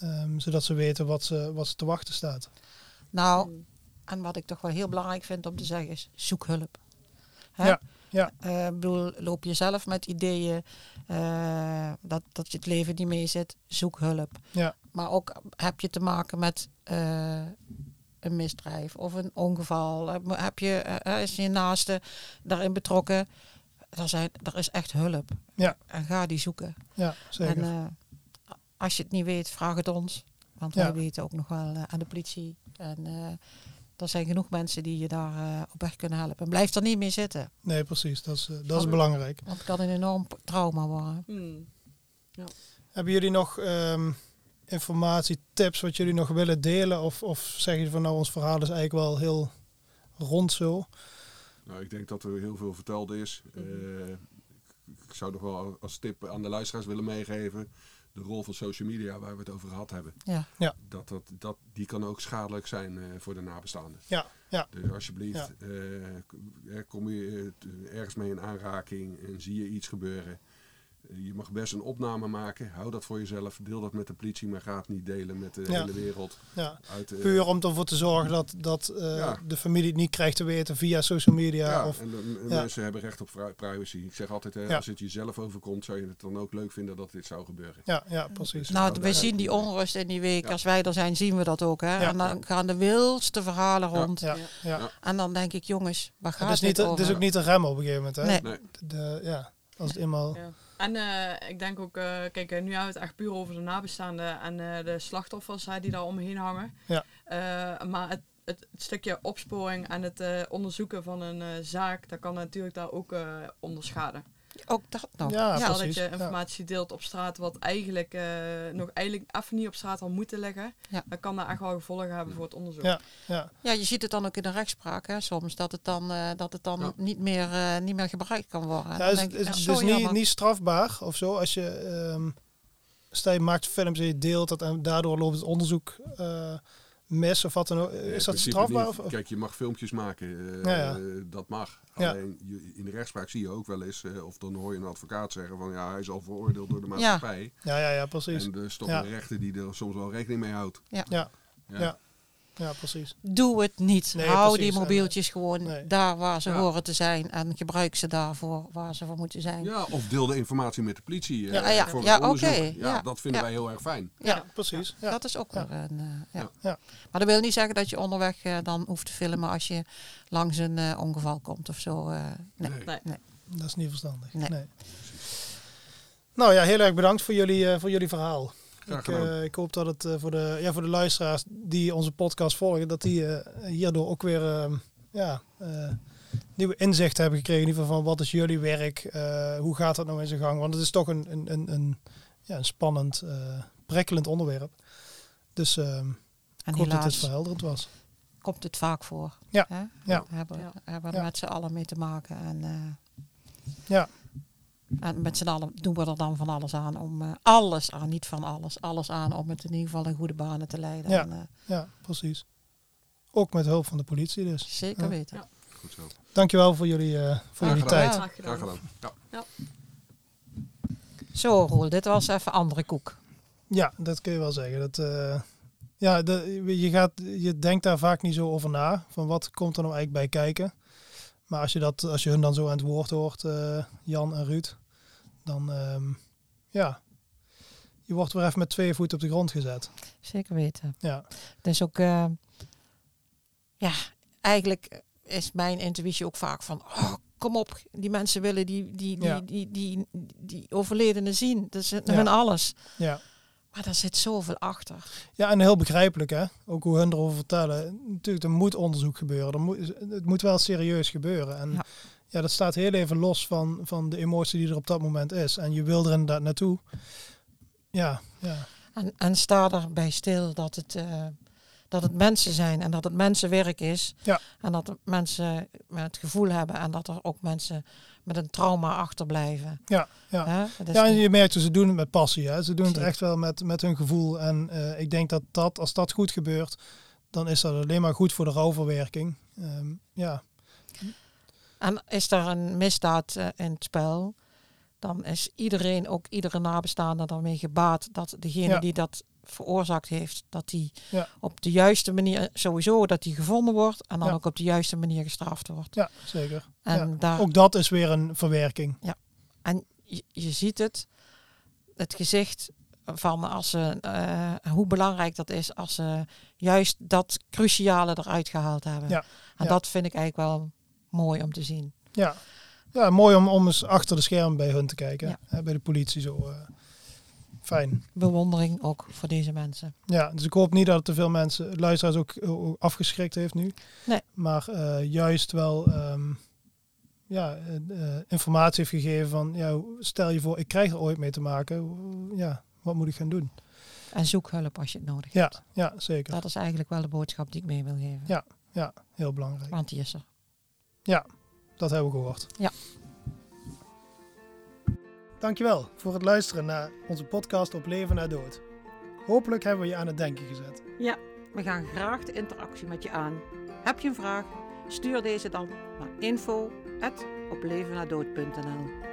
Ehm, zodat ze weten wat ze, wat ze te wachten staat. Nou, en wat ik toch wel heel belangrijk vind om te zeggen is, zoek hulp. Hè? Ja, ja. Eh, ik bedoel, loop je zelf met ideeën eh, dat, dat je het leven niet mee zit, zoek hulp. Ja. Maar ook heb je te maken met eh, een misdrijf of een ongeval. Heb- je, is je naaste daarin betrokken? Er, zijn, er is echt hulp. Ja. En ga die zoeken. Ja, zeker. En als je het niet weet, vraag het ons. Want wij weten ook nog wel aan de politie. En er zijn genoeg mensen die je daar eh, op weg kunnen helpen. Blijf er niet mee zitten. Nee, precies. Dat is, eh, dat is belangrijk. Want het kan een enorm trauma worden. Hmm. Hebben jullie nog ehm, informatie, tips wat jullie nog willen delen? Of, of zeg je van nou, ons verhaal is eigenlijk wel heel rond zo? Nou, ik denk dat er heel veel verteld is. Eh, ik zou nog wel als tip aan de luisteraars willen meegeven. De rol van social media waar we het over gehad hebben. Ja. Ja. Dat, dat, dat, die kan ook schadelijk zijn eh, voor de nabestaanden. Ja, ja. Dus alsjeblieft, eh, k- eh, kom je eh, ergens mee in aanraking en zie je iets gebeuren. Eh, Je mag best een opname maken. Hou dat voor jezelf. Deel dat met de politie, maar ga het niet delen met de Ja. hele wereld. ja. Uit, eh, Puur om ervoor te zorgen dat, dat eh, Ja. de familie het niet krijgt te weten via social media. Ja, of, en de, m- ja. mensen hebben recht op pri- privacy. Ik zeg altijd, hè, Ja. als het jezelf overkomt, zou je het dan ook leuk vinden dat dit zou gebeuren. ja, ja, precies. Nou, we zien die onrust in die week. Ja. Als wij er zijn, zien we dat ook. Hè? Ja. En dan gaan de wildste verhalen rond. Ja, Ja. ja. Ja. En dan denk ik, jongens, waar gaat Het is, niet, dit het is ook niet te remmen op een gegeven moment. Hè? Nee. Nee. De, ja, als het eenmaal... En eh, ik denk ook, eh, kijk, eh, nu hebben we het echt puur over de nabestaanden en de slachtoffers die daar omheen hangen. Ja. Maar het, het, het stukje opsporing en het onderzoeken van een zaak, dat kan natuurlijk daar ook onder schaden. Ook dat nog. Ja, Stel dat je Ja. informatie deelt op straat wat eigenlijk eh, nog eigenlijk even niet op straat had moeten liggen, Ja. dan kan dat echt wel gevolgen hebben voor het onderzoek. Ja. Ja, Ja, je ziet het dan ook in de rechtspraak hè, soms, dat het dan, eh, dat het dan Ja. niet, meer, eh, niet meer gebruikt kan worden. Ja, Dan is, denk ik, is, ja, het is niet, jammer. niet strafbaar of zo als je... ehm stel je maakt films en je deelt dat en daardoor loopt het onderzoek mis of wat dan ook. Is dat strafbaar? Of, Kijk, je mag filmpjes maken. eh, Ja, ja. dat mag. Ja. Alleen je, in de rechtspraak zie je ook wel eens, eh, of dan hoor je een advocaat zeggen van ja, hij is al veroordeeld door de maatschappij. Ja, ja, ja, precies. En dus toch Ja. een rechter die er soms wel rekening mee houdt. Ja, Ja. Ja. ja, precies. Doe het niet. Nee, Hou precies. die mobieltjes gewoon Nee. daar waar ze Ja. horen te zijn. En gebruik ze daarvoor waar ze voor moeten zijn. Ja, of deel de informatie met de politie. eh, Ja, ja, voor ja, het onderzoek. oké, Ja, ja, dat vinden ja. wij heel erg fijn. Ja, Precies. Ja. dat is ook Ja. weer een... eh, ja. Ja. Ja. Maar dat wil niet zeggen dat je onderweg eh, dan hoeft te filmen als je langs een eh, ongeval komt of zo. eh. nee. Nee. Nee. Nee. Dat is niet verstandig. Nee. Nee. Nou ja, heel erg bedankt voor jullie, eh, voor jullie verhaal. Graag Ik, eh, ik hoop dat het eh, voor, de, ja, voor de luisteraars die onze podcast volgen, dat die eh, hierdoor ook weer eh, ja, eh, nieuwe inzichten hebben gekregen. In ieder geval van wat is jullie werk, eh, hoe gaat dat nou in zijn gang? Want het is toch een, een, een, een, ja, een spannend, eh, prikkelend onderwerp. Dus eh, En ik hoop dat het verhelderend was. komt het vaak voor. Ja. Hè? Ja. We hebben, Ja. hebben er Ja. met z'n allen mee te maken. En, eh, Ja. En met z'n allen doen we er dan van alles aan om eh, alles aan, niet van alles, alles aan om het in ieder geval in goede banen te leiden. Ja. En, eh, Ja, precies. Ook met hulp van de politie dus. zeker Ja. weten. Ja. Goed zo. Dankjewel voor jullie, eh, voor Graag jullie tijd. Graag gedaan. Graag gedaan. Ja. Zo Roel, dit was even andere koek. Ja, dat kun je wel zeggen. Dat, eh, ja, de, je, gaat, je denkt daar vaak niet zo over na. Van wat komt er nou eigenlijk bij kijken. Maar als je, dat, als je hun dan zo aan het woord hoort, eh, Jan en Ruud, dan ehm, ja, je wordt weer even met twee voeten op de grond gezet. Zeker weten. Ja, is ook, eh, ja, eigenlijk is mijn intuïtie ook vaak van, oh, kom op, die mensen willen die, die, die, Ja. die, die, die, overledenen zien. Dat is Ja. hun alles. ja. Maar daar zit zoveel achter. ja, en heel begrijpelijk hè. Ook hoe hun erover vertellen. Natuurlijk, er moet onderzoek gebeuren. Er moet, het moet wel serieus gebeuren. En Ja. ja. dat staat heel even los van, van de emotie die er op dat moment is. En je wil er inderdaad naartoe. Ja, ja. En, en sta erbij stil dat het, eh, dat het mensen zijn en dat het mensenwerk is. Ja. En dat mensen met het gevoel hebben en dat er ook mensen met een trauma achterblijven. Ja, ja. Ja, en je merkt ze doen het met passie. Hè? Ze doen het echt wel met, met hun gevoel. En eh, ik denk dat, dat als dat goed gebeurt, dan is dat alleen maar goed voor de rouwverwerking. Ehm, ja, En is er een misdaad eh, in het spel, dan is iedereen, ook iedere nabestaande, daarmee gebaat dat degene Ja. die dat veroorzaakt heeft, dat die Ja. op de juiste manier, sowieso dat die gevonden wordt en dan Ja. ook op de juiste manier gestraft wordt. ja zeker. En Ja. daar, Ook dat is weer een verwerking. En je, je ziet het, het gezicht van als ze, eh, hoe belangrijk dat is als ze juist dat cruciale eruit gehaald hebben. Ja, En ja. dat vind ik eigenlijk wel mooi om te zien. Ja, ja mooi om, om eens achter de schermen bij hun te kijken. Ja. Hè, bij de politie zo. eh. Fijn. bewondering ook voor deze mensen. Ja, dus ik hoop niet dat het te veel mensen, luisteraars ook, ook afgeschrikt heeft nu. Nee. Maar eh, juist wel ehm, ja, eh, eh, informatie heeft gegeven van, ja, stel je voor, ik krijg er ooit mee te maken. Ja, wat moet ik gaan doen? En zoek hulp als je het nodig Ja, hebt. ja zeker. Dat is eigenlijk wel de boodschap die ik mee wil geven. Ja. Ja, heel belangrijk. Want die is er. Dat hebben we gehoord. Ja. Dankjewel voor het luisteren naar onze podcast op Leven na Dood. Hopelijk hebben we je aan het denken gezet. Ja, we gaan graag de interactie met je aan. Heb je een vraag? Stuur deze dan naar info.oplevenadood.nl